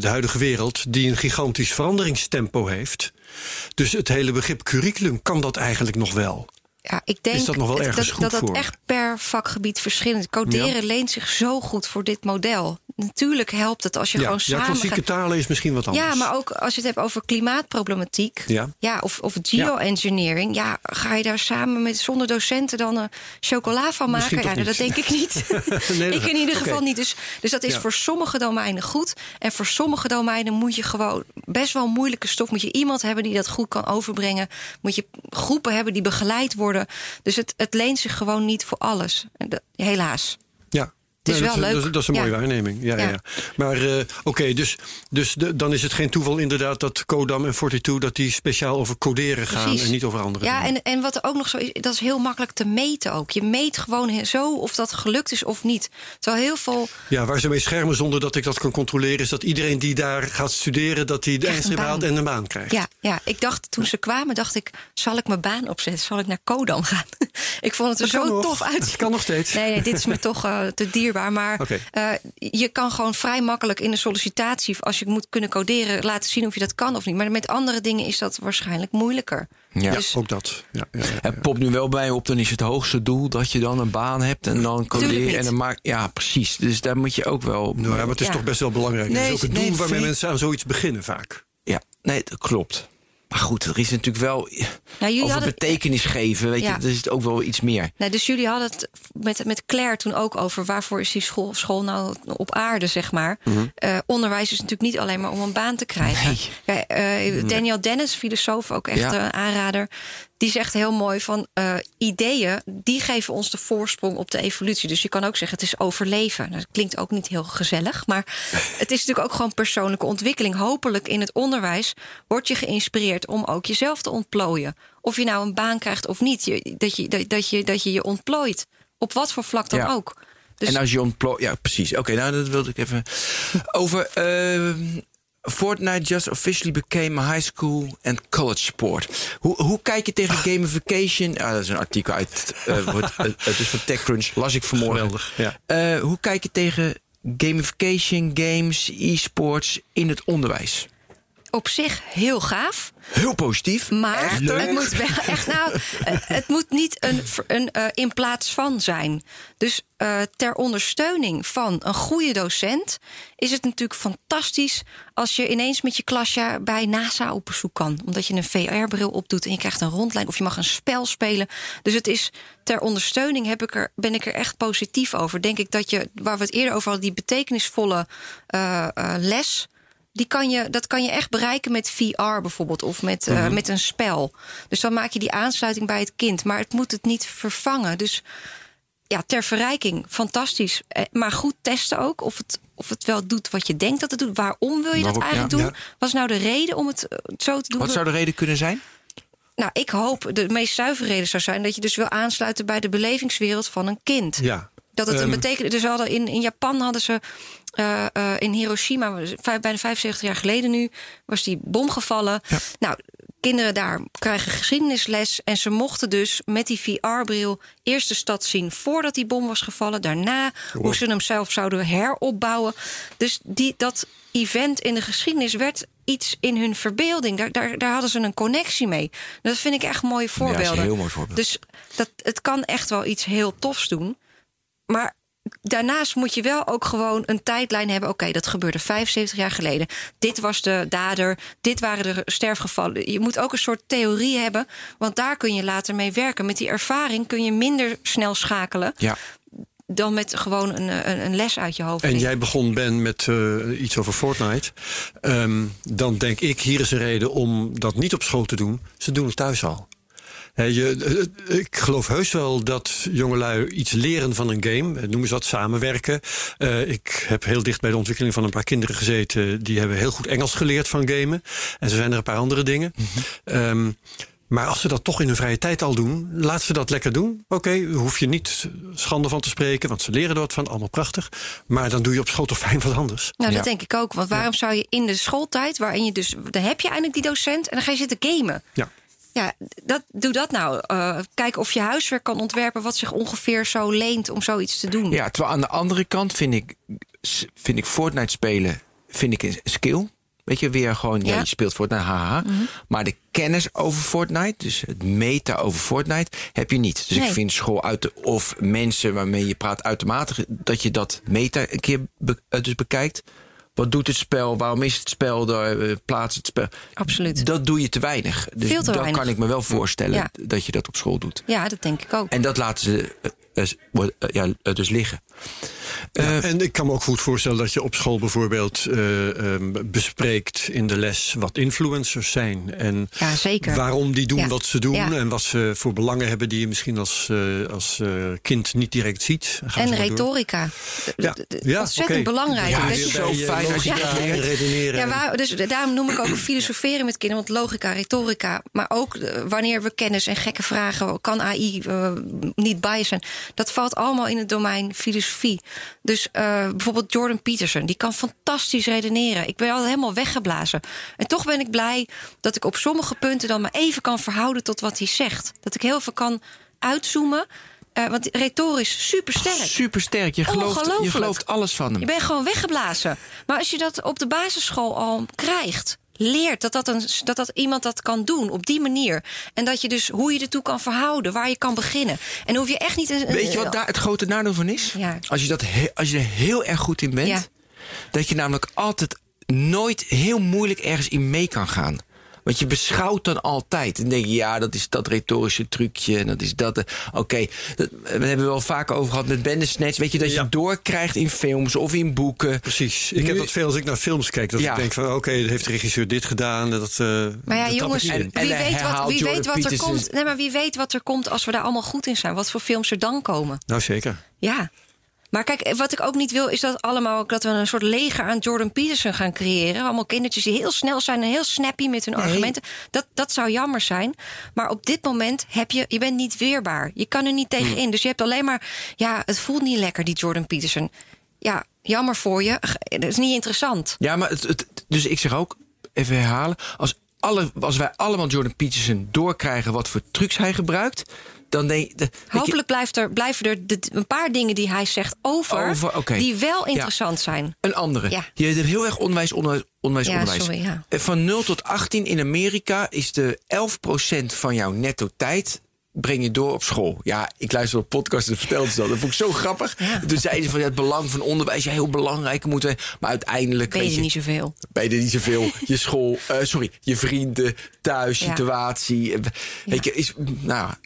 de huidige wereld, die een gigantisch veranderingstempo heeft. Dus het hele begrip curriculum kan dat eigenlijk nog wel. Ja, ik denk Is dat nog wel het- ergens dat, goed dat dat echt per vakgebied verschillend. Coderen Ja. leent zich zo goed voor dit model. Natuurlijk helpt het als je ja, gewoon ja, samen klassieke gaat- talen is misschien wat anders. Ja, maar ook als je het hebt over klimaatproblematiek. Ja. of, of geoengineering. Ja. ga je daar samen met zonder docenten dan een chocola van maken? Misschien Ja, toch dat denk ik niet. Nee, ik in ieder geval niet. Dus, dus dat is Ja. voor sommige domeinen goed. En voor sommige domeinen moet je gewoon best wel moeilijke stof. Moet je iemand hebben die dat goed kan overbrengen. Moet je groepen hebben die begeleid Dus het, het leent zich gewoon niet voor alles. Helaas. Ja. Is Nee, wel dat, leuk. Dat, dat is een mooie Ja. waarneming. Ja, ja. Ja. Maar eh, oké, dus, dus de- dan is het geen toeval inderdaad dat Codam en 42... dat die speciaal over coderen gaan Precies. en niet over andere Ja, dingen. en, en wat er ook nog zo is, dat is heel makkelijk te meten ook. Je meet gewoon zo of dat gelukt is of niet. Terwijl heel veel Ja, waar ze mee schermen zonder dat ik dat kan controleren... is dat iedereen die daar gaat studeren... dat hij de eindstreep haalt en een baan krijgt. Ja, ja, ik dacht toen ze kwamen, dacht ik, zal ik mijn baan opzetten? Zal ik naar Kodam gaan? ik vond het er Dat zo nog. tof uit. Dat kan nog steeds. Nee, nee, dit is me toch eh, te Maar eh, je kan gewoon vrij makkelijk in een sollicitatie, als je moet kunnen coderen, laten zien of je dat kan of niet. Maar met andere dingen is dat waarschijnlijk moeilijker. Ja. Dus Ook dat. Ja, ja, ja, ja. Het popt nu wel bij op, dan is het hoogste doel dat je dan een baan hebt en dan coderen en dan maak Ja, precies. Dus daar moet je ook wel. Nou, ja, maar het is Ja. toch best wel belangrijk. Nee, dat is ook het nee, doel waarmee mensen aan zoiets beginnen vaak. Ja, nee, dat klopt. Maar goed, er is natuurlijk wel. jullie over hadden- betekenis geven, weet Ja. je, er is het ook wel iets meer. Nee, dus jullie hadden het met, met Claire toen ook over waarvoor is die school, school nou op aarde, zeg maar. Eh, onderwijs is natuurlijk niet alleen maar om een baan te krijgen. Ja, eh, Daniel Dennis, filosoof, ook echt Ja. een aanrader. Die zegt heel mooi van eh, ideeën, die geven ons de voorsprong op de evolutie. Dus je kan ook zeggen, het is overleven. Nou, Dat klinkt ook niet heel gezellig. Maar het is natuurlijk ook gewoon persoonlijke ontwikkeling. Hopelijk in het onderwijs word je geïnspireerd om ook jezelf te ontplooien. Of je nou een baan krijgt of niet. Je, dat, je, dat, dat, je, dat je je ontplooit. Op wat voor vlak dan Ja. ook. Dus En als je ontplooit. Ja, precies. Oké, nou, dat wilde ik even. Over. ehm, Fortnite just officially became a high school and college sport. Hoe, hoe kijk je tegen gamification? Ah, dat is een artikel uit. eh, wordt- eh, het is van TechCrunch, las ik vanmorgen. Geweldig, ja. Eh, hoe kijk je tegen gamification, games, e-sports in het onderwijs? op zich heel gaaf. Heel positief. Maar Echt leuk. het moet wel echt nou, het moet niet een, een eh, in plaats van zijn. Dus eh, ter ondersteuning van een goede docent is het natuurlijk fantastisch als je ineens met je klasje bij NASA op bezoek kan, omdat je een VR-bril opdoet en je krijgt een rondlijn of je mag een spel spelen. Dus het is ter ondersteuning heb ik er, ben ik er echt positief over. Denk ik dat je, waar we het eerder over hadden, die betekenisvolle eh, les die kan je, dat kan je echt bereiken met VR bijvoorbeeld of met, eh, met een spel. Dus dan maak je die aansluiting bij het kind. Maar het moet het niet vervangen. Dus ja, ter verrijking, fantastisch. Eh, Maar goed testen ook of het, of het wel doet wat je denkt dat het doet. Waarom wil je Waarom- dat eigenlijk ja, doen? Wat is nou de reden om het eh, zo te doen? Wat zou de reden kunnen zijn? Nou, ik hoop de meest zuivere reden zou zijn dat je dus wil aansluiten bij de belevingswereld van een kind. Ja. Dat het een Ehm, betekent. Dus hadden in, in Japan hadden ze. Eh, eh, in Hiroshima, vijf, bijna 75 jaar geleden nu, was die bom gevallen. Nou, kinderen daar krijgen geschiedenisles. En ze mochten dus met die VR-bril eerst de stad zien voordat die bom was gevallen. Daarna hoe ze hem zelf zouden heropbouwen. Dus die, dat event in de geschiedenis werd iets in hun verbeelding. Daar, daar, daar hadden ze een connectie mee. Dat vind ik echt mooie voorbeelden. een heel mooi voorbeeld. Dus dat, het kan echt wel iets heel tofs doen. Maar daarnaast moet je wel ook gewoon een tijdlijn hebben. Oké, dat gebeurde 75 jaar geleden. Dit was de dader. Dit waren de sterfgevallen. Je moet ook een soort theorie hebben. Want daar kun je later mee werken. Met die ervaring kun je minder snel schakelen. Ja. Dan met gewoon een, een, een les uit je hoofd. En jij begon, Ben, met eh, iets over Fortnite. Ehm, dan denk ik, hier is een reden om dat niet op school te doen. Ze doen het thuis al. Je, eh, ik geloof heus wel dat jongelui iets leren van een game. Eh, Noemen ze dat samenwerken. Eh, ik heb heel dicht bij de ontwikkeling van een paar kinderen gezeten. Die hebben heel goed Engels geleerd van gamen. En zo zijn er een paar andere dingen. Ehm, maar als ze dat toch in hun vrije tijd al doen, laat ze dat lekker doen. Oké, daar hoef je niet schande van te spreken, want ze leren er wat van, allemaal prachtig. Maar dan doe je op school toch fijn wat anders. Nou, Ja. dat denk ik ook. Want waarom zou je in de schooltijd, waarin je dus. Dan heb je eindelijk die docent en dan ga je zitten gamen. Ja. Ja, dat, doe dat nou. Eh kijk of je huiswerk kan ontwerpen wat zich ongeveer zo leent om zoiets te doen. Ja, terwijl aan de andere kant vind ik, vind ik Fortnite spelen vind ik een skill. Weet je, weer gewoon, ja, Ja. je speelt Fortnite, haha. Maar de kennis over Fortnite, dus het meta over Fortnite, heb je niet. Dus Nee. ik vind school uit de, of mensen waarmee je praat uitermate, dat je dat meta een keer be- eh, dus bekijkt. Wat doet het spel? Waarom is het spel? Daar eh, plaats het spel. Absoluut. Dat doe je te weinig. Dus Veel te dat weinig. kan ik me wel voorstellen Ja. dat je dat op school doet. Ja, dat denk ik ook. En dat laten ze eh, ja, eh, dus liggen. Ja, Eh, en ik kan me ook goed voorstellen dat je op school bijvoorbeeld eh, ehm, bespreekt in de les wat influencers zijn. En Ja, zeker. waarom die doen Ja. wat ze doen. Ja. En wat ze voor belangen hebben die je misschien als, eh, als eh, kind niet direct ziet. Gaan En retorica. Ja. Ja, Ontzettend belangrijk. Ja, Dat je- is zo fijn als je Ja. redeneren. Ja, waar, dus daarom noem ik ook filosoferen met kinderen. Want logica, retorica, maar ook wanneer we kennis en gekke vragen... kan AI niet bias zijn. Dat valt allemaal in het domein filosofie. Dus eh, bijvoorbeeld Jordan Peterson, die kan fantastisch redeneren. Ik ben al helemaal weggeblazen. En toch ben ik blij dat ik op sommige punten... dan maar even kan verhouden tot wat hij zegt. Dat ik heel veel kan uitzoomen... Eh, want retorisch super sterk. Super sterk. Je gelooft, je gelooft alles van hem. Je bent gewoon weggeblazen. Maar als je dat op de basisschool al krijgt, leert dat dat, een, dat dat iemand dat kan doen op die manier. En dat je dus hoe je ertoe kan verhouden, waar je kan beginnen. En hoef je echt niet. Een, Weet je wat daar het grote nadeel van is? Ja. Als, je dat he- als je er heel erg goed in bent, Ja. dat je namelijk altijd nooit heel moeilijk ergens in mee kan gaan. Want je beschouwt dan altijd. En denk je, ja, dat is dat retorische trucje. En dat is dat. eh, Oké, we hebben we wel vaak over gehad met Bandersnatch. Weet je, dat Ja. je doorkrijgt in films of in boeken. Precies. Ik heb dat veel als ik naar films kijk. Dat Ja. ik denk van oké, heeft de regisseur dit gedaan. Dat, eh, Maar ja, jongens. En- en wie, weet wat, wie weet wat er komt. Nee, maar wie weet wat er komt als we daar allemaal goed in zijn. Wat voor films er dan komen. Nou zeker. Ja. Maar kijk, wat ik ook niet wil, is dat allemaal ook dat we een soort leger aan Jordan Peterson gaan creëren. Allemaal kindertjes die heel snel zijn en heel snappy met hun argumenten. Dat, dat zou jammer zijn. Maar op dit moment heb je, je bent niet weerbaar. Je kan er niet tegenin. Dus je hebt alleen maar, ja, het voelt niet lekker, die Jordan Peterson. Ja, jammer voor je. Dat is niet interessant. Ja, maar het, het- dus ik zeg ook, even herhalen. Als alle, als wij allemaal Jordan Peterson doorkrijgen wat voor trucs hij gebruikt, dan denk je. je- Hopelijk blijft er, blijven er de- een paar dingen die hij zegt over, die wel interessant zijn. Een andere. Ja. Je hebt heel erg onderwijs, onderwijs, onderwijs, Ja, onderwijs. sorry, ja. Eh, Van 0 tot 18 in Amerika is de 11% van jouw netto tijd breng je door op school. Ja, ik luister op podcast en vertelde ze dat. Dat vond ik zo grappig. Toen zeiden ze van ja, het belang van onderwijs, ja, heel belangrijk moeten. Maar uiteindelijk Ben weet je je, niet zoveel. ben je er niet zoveel. Je school, eh, sorry, je vrienden, thuis, Ja. situatie. Weet je, is, nou, ja.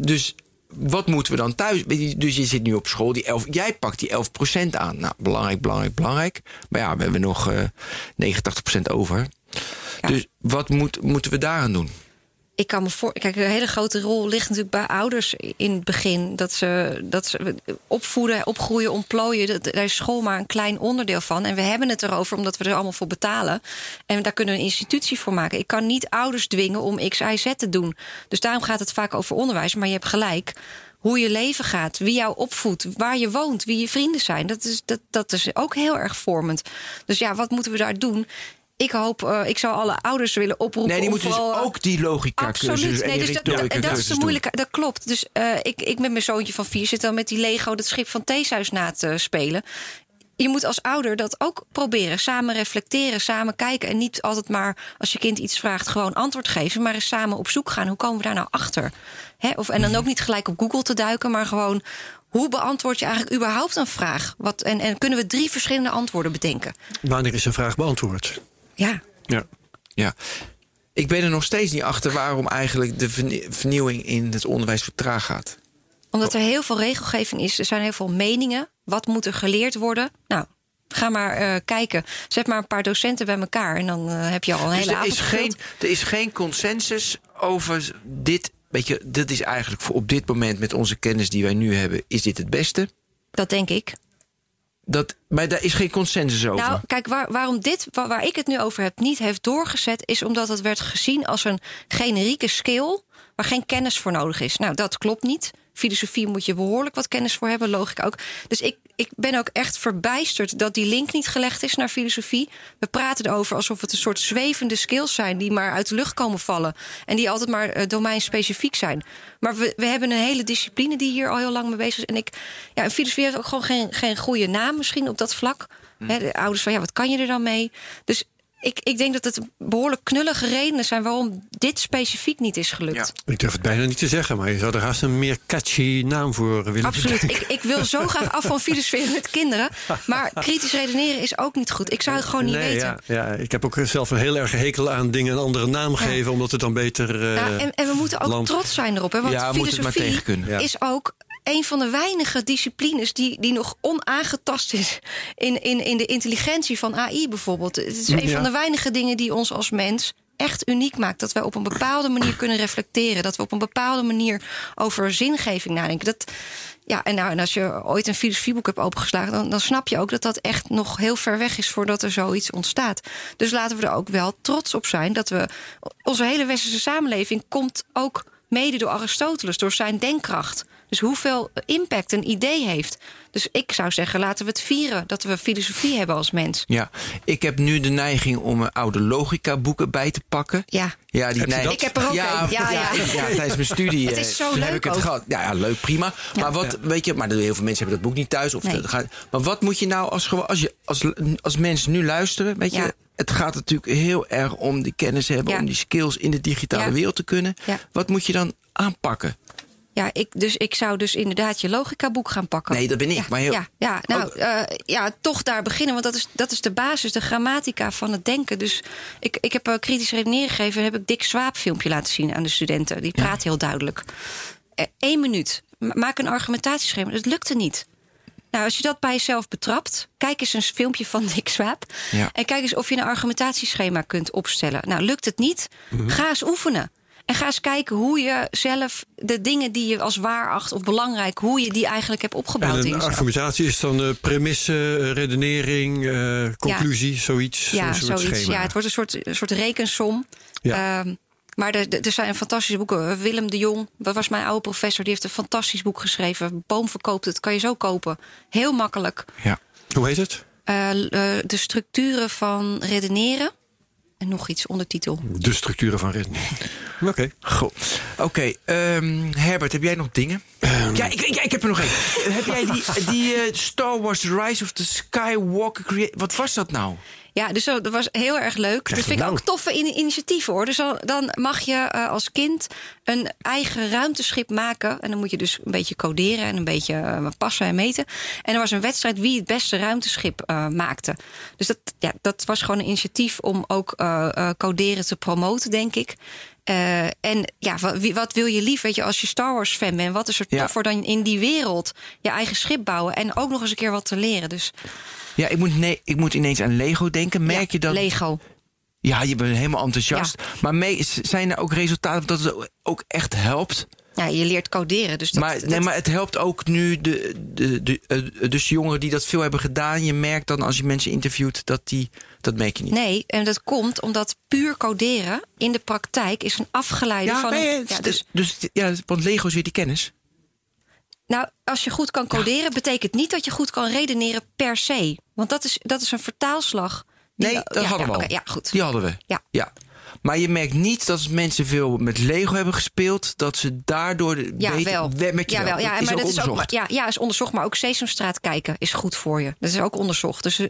Dus wat moeten we dan thuis? Dus je zit nu op school, die 11, jij pakt die 11% aan. Nou, belangrijk, belangrijk, belangrijk. Maar ja, we hebben nog eh 89% over. Dus wat moet, moeten we daaraan doen? Ik kan me voor. Kijk, een hele grote rol ligt natuurlijk bij ouders in het begin. Dat ze, dat ze opvoeden, opgroeien, ontplooien. Dat, daar is school maar een klein onderdeel van. En we hebben het erover omdat we er allemaal voor betalen. En daar kunnen we een institutie voor maken. Ik kan niet ouders dwingen om X, Y, Z te doen. Dus daarom gaat het vaak over onderwijs. Maar je hebt gelijk. Hoe je leven gaat, wie jou opvoedt, waar je woont, wie je vrienden zijn. Dat is, dat, dat is ook heel erg vormend. Dus ja, wat moeten we daar doen? Ik hoop, eh, ik zou alle ouders willen oproepen. Nee, die moeten dus vooral, eh, ook die logica Absoluut. cursus en Nee, die dus dat, dat, retorica dat is de moeilijke. Dat klopt. Dus eh, ik, ik met mijn zoontje van vier zit dan met die Lego dat schip van Theeshuis na te spelen. Je moet als ouder dat ook proberen. Samen reflecteren, samen kijken. En niet altijd maar als je kind iets vraagt, gewoon antwoord geven. Maar eens samen op zoek gaan. Hoe komen we daar nou achter? Hè? Of, en dan ook niet gelijk op Google te duiken, maar gewoon. Hoe beantwoord je eigenlijk überhaupt een vraag? Wat, en, en kunnen we drie verschillende antwoorden bedenken? Wanneer is een vraag beantwoord? Ja, Ja. Ja. Ik ben er nog steeds niet achter waarom eigenlijk de vernie- vernieuwing in het onderwijs zo traag gaat. Omdat er heel veel regelgeving is. Er zijn heel veel meningen. Wat moet er geleerd worden? Nou, ga maar eh, kijken. Zet maar een paar docenten bij elkaar. En dan eh, heb je al een Dus hele er avond is, geen, er is geen consensus over dit. Weet je, dit is eigenlijk voor op dit moment met onze kennis die wij nu hebben, is dit het beste. Dat denk ik. Dat, maar daar is geen consensus over. Nou, kijk, waar, waarom dit, waar, waar ik het nu over heb, niet heeft doorgezet, is omdat het werd gezien als een generieke skill waar geen kennis voor nodig is. Nou, dat klopt niet. Filosofie moet je behoorlijk wat kennis voor hebben, logica ook. Dus ik, ik ben ook echt verbijsterd dat die link niet gelegd is naar filosofie. We praten erover alsof het een soort zwevende skills zijn die maar uit de lucht komen vallen. En die altijd maar eh, domeinspecifiek zijn. Maar we, we hebben een hele discipline die hier al heel lang mee bezig is. En ik, ja, en filosofie heeft ook gewoon geen, geen goede naam misschien op dat vlak. Hè, de ouders van ja, wat kan je er dan mee? Dus ik, ik denk dat het behoorlijk knullige redenen zijn waarom dit specifiek niet is gelukt. Ik durf het bijna niet te zeggen, maar je zou er haast een meer catchy naam voor willen Absoluut. Ik, ik wil zo graag af van filosoferen met kinderen. Maar kritisch redeneren is ook niet goed. Ik zou het gewoon niet nee, weten. Ja, ja, ik heb ook zelf een heel erg hekel aan dingen een andere naam geven, omdat het dan beter. eh, Nou, en, en we moeten ook land- trots zijn erop. Hè? Want Ja, filosofie. Ja. is ook een van de weinige disciplines die, die nog onaangetast is in, in, in de intelligentie van AI bijvoorbeeld. Het is een Ja. van de weinige dingen die ons als mens echt uniek maakt. Dat wij op een bepaalde manier kunnen reflecteren. Dat we op een bepaalde manier over zingeving nadenken. Dat, ja, en, nou, en als je ooit een filosofieboek hebt opengeslagen, dan, dan snap je ook dat dat echt nog heel ver weg is voordat er zoiets ontstaat. Dus laten we er ook wel trots op zijn dat we. Onze hele westerse samenleving komt ook mede door Aristoteles, door zijn denkkracht. Dus hoeveel impact een idee heeft. Dus ik zou zeggen, laten we het vieren dat we filosofie hebben als mens. Ja, ik heb nu de neiging om oude logica boeken bij te pakken. Ja. Ja, die Heb? Ik heb er ook ja, een. Ja, ja. ja, tijdens mijn studie Het eh, is zo heb leuk ik het ook. gehad. Ja, ja, leuk, prima. Maar wat, weet je, maar heel veel mensen hebben dat boek niet thuis. Of Nee. dat gaat, maar wat moet je nou als, gewoon- als, je, als, als mensen nu luisteren, weet je... Het gaat natuurlijk heel erg om die kennis hebben, Ja. om die skills in de digitale Ja. wereld te kunnen. Ja. Wat moet je dan aanpakken? Ja, ik, dus ik zou dus inderdaad je logica-boek gaan pakken. Nee, dat ben ik, Ja, maar heel- ja, ja, nou, Ook- eh, ja, toch daar beginnen, want dat is, dat is de basis, de grammatica van het denken. Dus ik, ik heb uh, kritisch redeneren gegeven en heb ik Dick Swaap filmpje laten zien aan de studenten. Die praat heel duidelijk. Eén minuut, Ma- maak een argumentatieschema. Dat lukte niet. Nou, als je dat bij jezelf betrapt, kijk eens een filmpje van Dick Swaap. Ja. En kijk eens of je een argumentatieschema kunt opstellen. Nou, lukt het niet? Ga eens oefenen. En ga eens kijken hoe je zelf de dingen die je als waar acht of belangrijk, hoe je die eigenlijk hebt opgebouwd En in een argumentatie is dan eh, premisse, eh, redenering, eh, conclusie, zoiets. Ja, zoiets. schema. Ja, het wordt een soort, een soort rekensom. Ja. Ehm, maar er, er zijn fantastische boeken. Willem de Jong, dat was mijn oude professor, die heeft een fantastisch boek geschreven. Boom verkoopt het, kan je zo kopen. Heel makkelijk. Ja. Hoe heet het? Eh, eh, de structuren van redeneren. En nog iets ondertitel. De structuren van redenering. Oké. Goed. Oké, ehm, Herbert, heb jij nog dingen? Ehm. ja, ik, ik, ik heb er nog één. heb jij die, die eh, Star Wars Rise of the Skywalker... Wat was dat nou? Ja, dus dat was heel erg leuk. dat vind ik ook toffe in- initiatieven hoor. Dus dan, dan mag je eh, als kind een eigen ruimteschip maken. En dan moet je dus een beetje coderen en een beetje eh, passen en meten. En er was een wedstrijd wie het beste ruimteschip eh, maakte. Dus dat, ja, dat was gewoon een initiatief om ook coderen te promoten, denk ik. En ja, wat, wil je lief? Weet je, als je Star Wars fan bent, wat is er Ja. toffer dan in die wereld je eigen schip bouwen en ook nog eens een keer wat te leren? Dus Ja, ik moet, nee, ik moet ineens aan Lego denken. Merk ja, je dat... Lego. Ja, je bent helemaal enthousiast. Maar mee, zijn er ook resultaten dat het ook echt helpt? Ja, je leert coderen. Dus dat, maar, nee, dat- maar het helpt ook nu, de, de, de, eh, dus jongeren die dat veel hebben gedaan. Je merkt dan als je mensen interviewt dat die, dat merk je niet. Nee, en dat komt omdat puur coderen in de praktijk is een afgeleide van. nee, een- het- ja, dus, dus, ja, want Lego is weer die kennis. Nou, als je goed kan coderen, betekent niet dat je goed kan redeneren per se. Want dat is, dat is een vertaalslag. die- Nee, dat ja, hadden we al. ja, goed. Die hadden we. Ja. ja. Maar je merkt niet dat mensen veel met Lego hebben gespeeld, dat ze daardoor Ja, beter, wel. we- merk je ja, wel. wel. Ja, Dat maar is dat ook is ook, onderzocht. ja, ja, is onderzocht. Maar ook Sesamstraat kijken is goed voor je. Dat is ook onderzocht. Dus eh,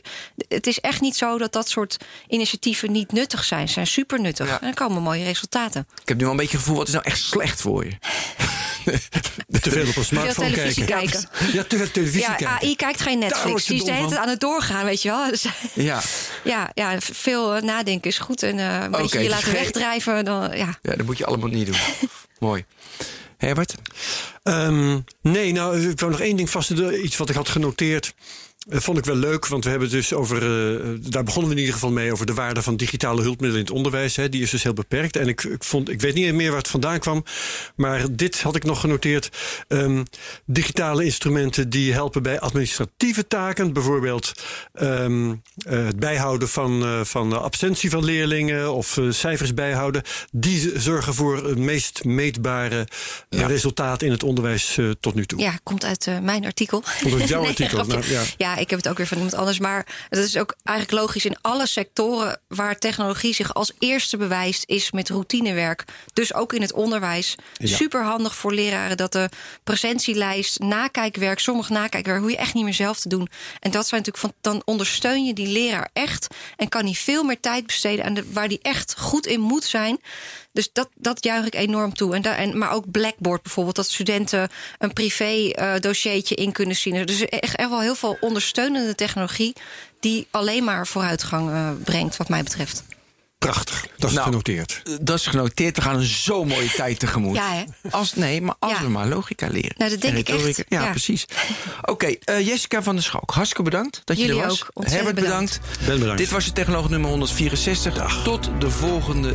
het is echt niet zo dat dat soort initiatieven niet nuttig zijn. Ze zijn super nuttig. Ja. En dan komen mooie resultaten. Ik heb nu wel een beetje het gevoel, wat is nou echt slecht voor je? Te veel op een smartphone televisie kijken. kijken. Ja, te veel televisie Ja, kijken. AI kijkt geen Netflix. Die is de hele tijd aan het doorgaan, weet je wel. Dus, Ja. ja, ja, veel eh, nadenken is goed. En eh, een beetje je dus laten geen- wegdrijven. Dan, ja. ja, dat moet je allemaal niet doen. Mooi. Herbert? Ehm, nee, nou, ik wou nog één ding vast. Iets wat ik had genoteerd. Eh, vond ik wel leuk, want we hebben het dus over. eh, daar begonnen we in ieder geval mee. Over de waarde van digitale hulpmiddelen in het onderwijs. Hè, die is dus heel beperkt. En ik, ik, vond, ik weet niet meer waar het vandaan kwam. Maar dit had ik nog genoteerd. Ehm, digitale instrumenten die helpen bij administratieve taken. Bijvoorbeeld ehm, eh, het bijhouden van, eh, van absentie van leerlingen. Of cijfers bijhouden. Die zorgen voor het meest meetbare Ja. resultaat in het onderwijs tot nu toe. ja, komt uit mijn artikel. Komt uit jouw artikel, nou, ja. ja, ik heb het ook weer van iemand anders. Maar het is ook eigenlijk logisch in alle sectoren waar technologie zich als eerste bewijst, is met routinewerk. Dus ook in het onderwijs. Ja. Super handig voor leraren dat de presentielijst, nakijkwerk, sommig nakijkwerk, hoe je echt niet meer zelf te doen. En dat zijn natuurlijk van, dan ondersteun je die leraar echt en kan hij veel meer tijd besteden aan de, waar die echt goed in moet zijn. Dus dat, dat juich ik enorm toe. En en, maar ook Blackboard bijvoorbeeld, dat studenten een privé eh, dossiertje in kunnen zien. Dus echt, echt wel heel veel ondersteunende technologie die alleen maar vooruitgang eh, brengt, wat mij betreft. Prachtig, dat is Nou, genoteerd. Eh, Dat is genoteerd. We gaan een zo mooie tijd tegemoet. Ja, hè? Als, nee, maar als Ja. we maar logica leren. Nou, dat denk En ik echt. Ja, Ja. precies. Oké, eh, Jessica van der Schalk, hartstikke bedankt dat je Jullie er was. ook. Ontzettend Herbert bedankt. bedankt. Ben bedankt. Dit was de Technoloog nummer 164. Tot de volgende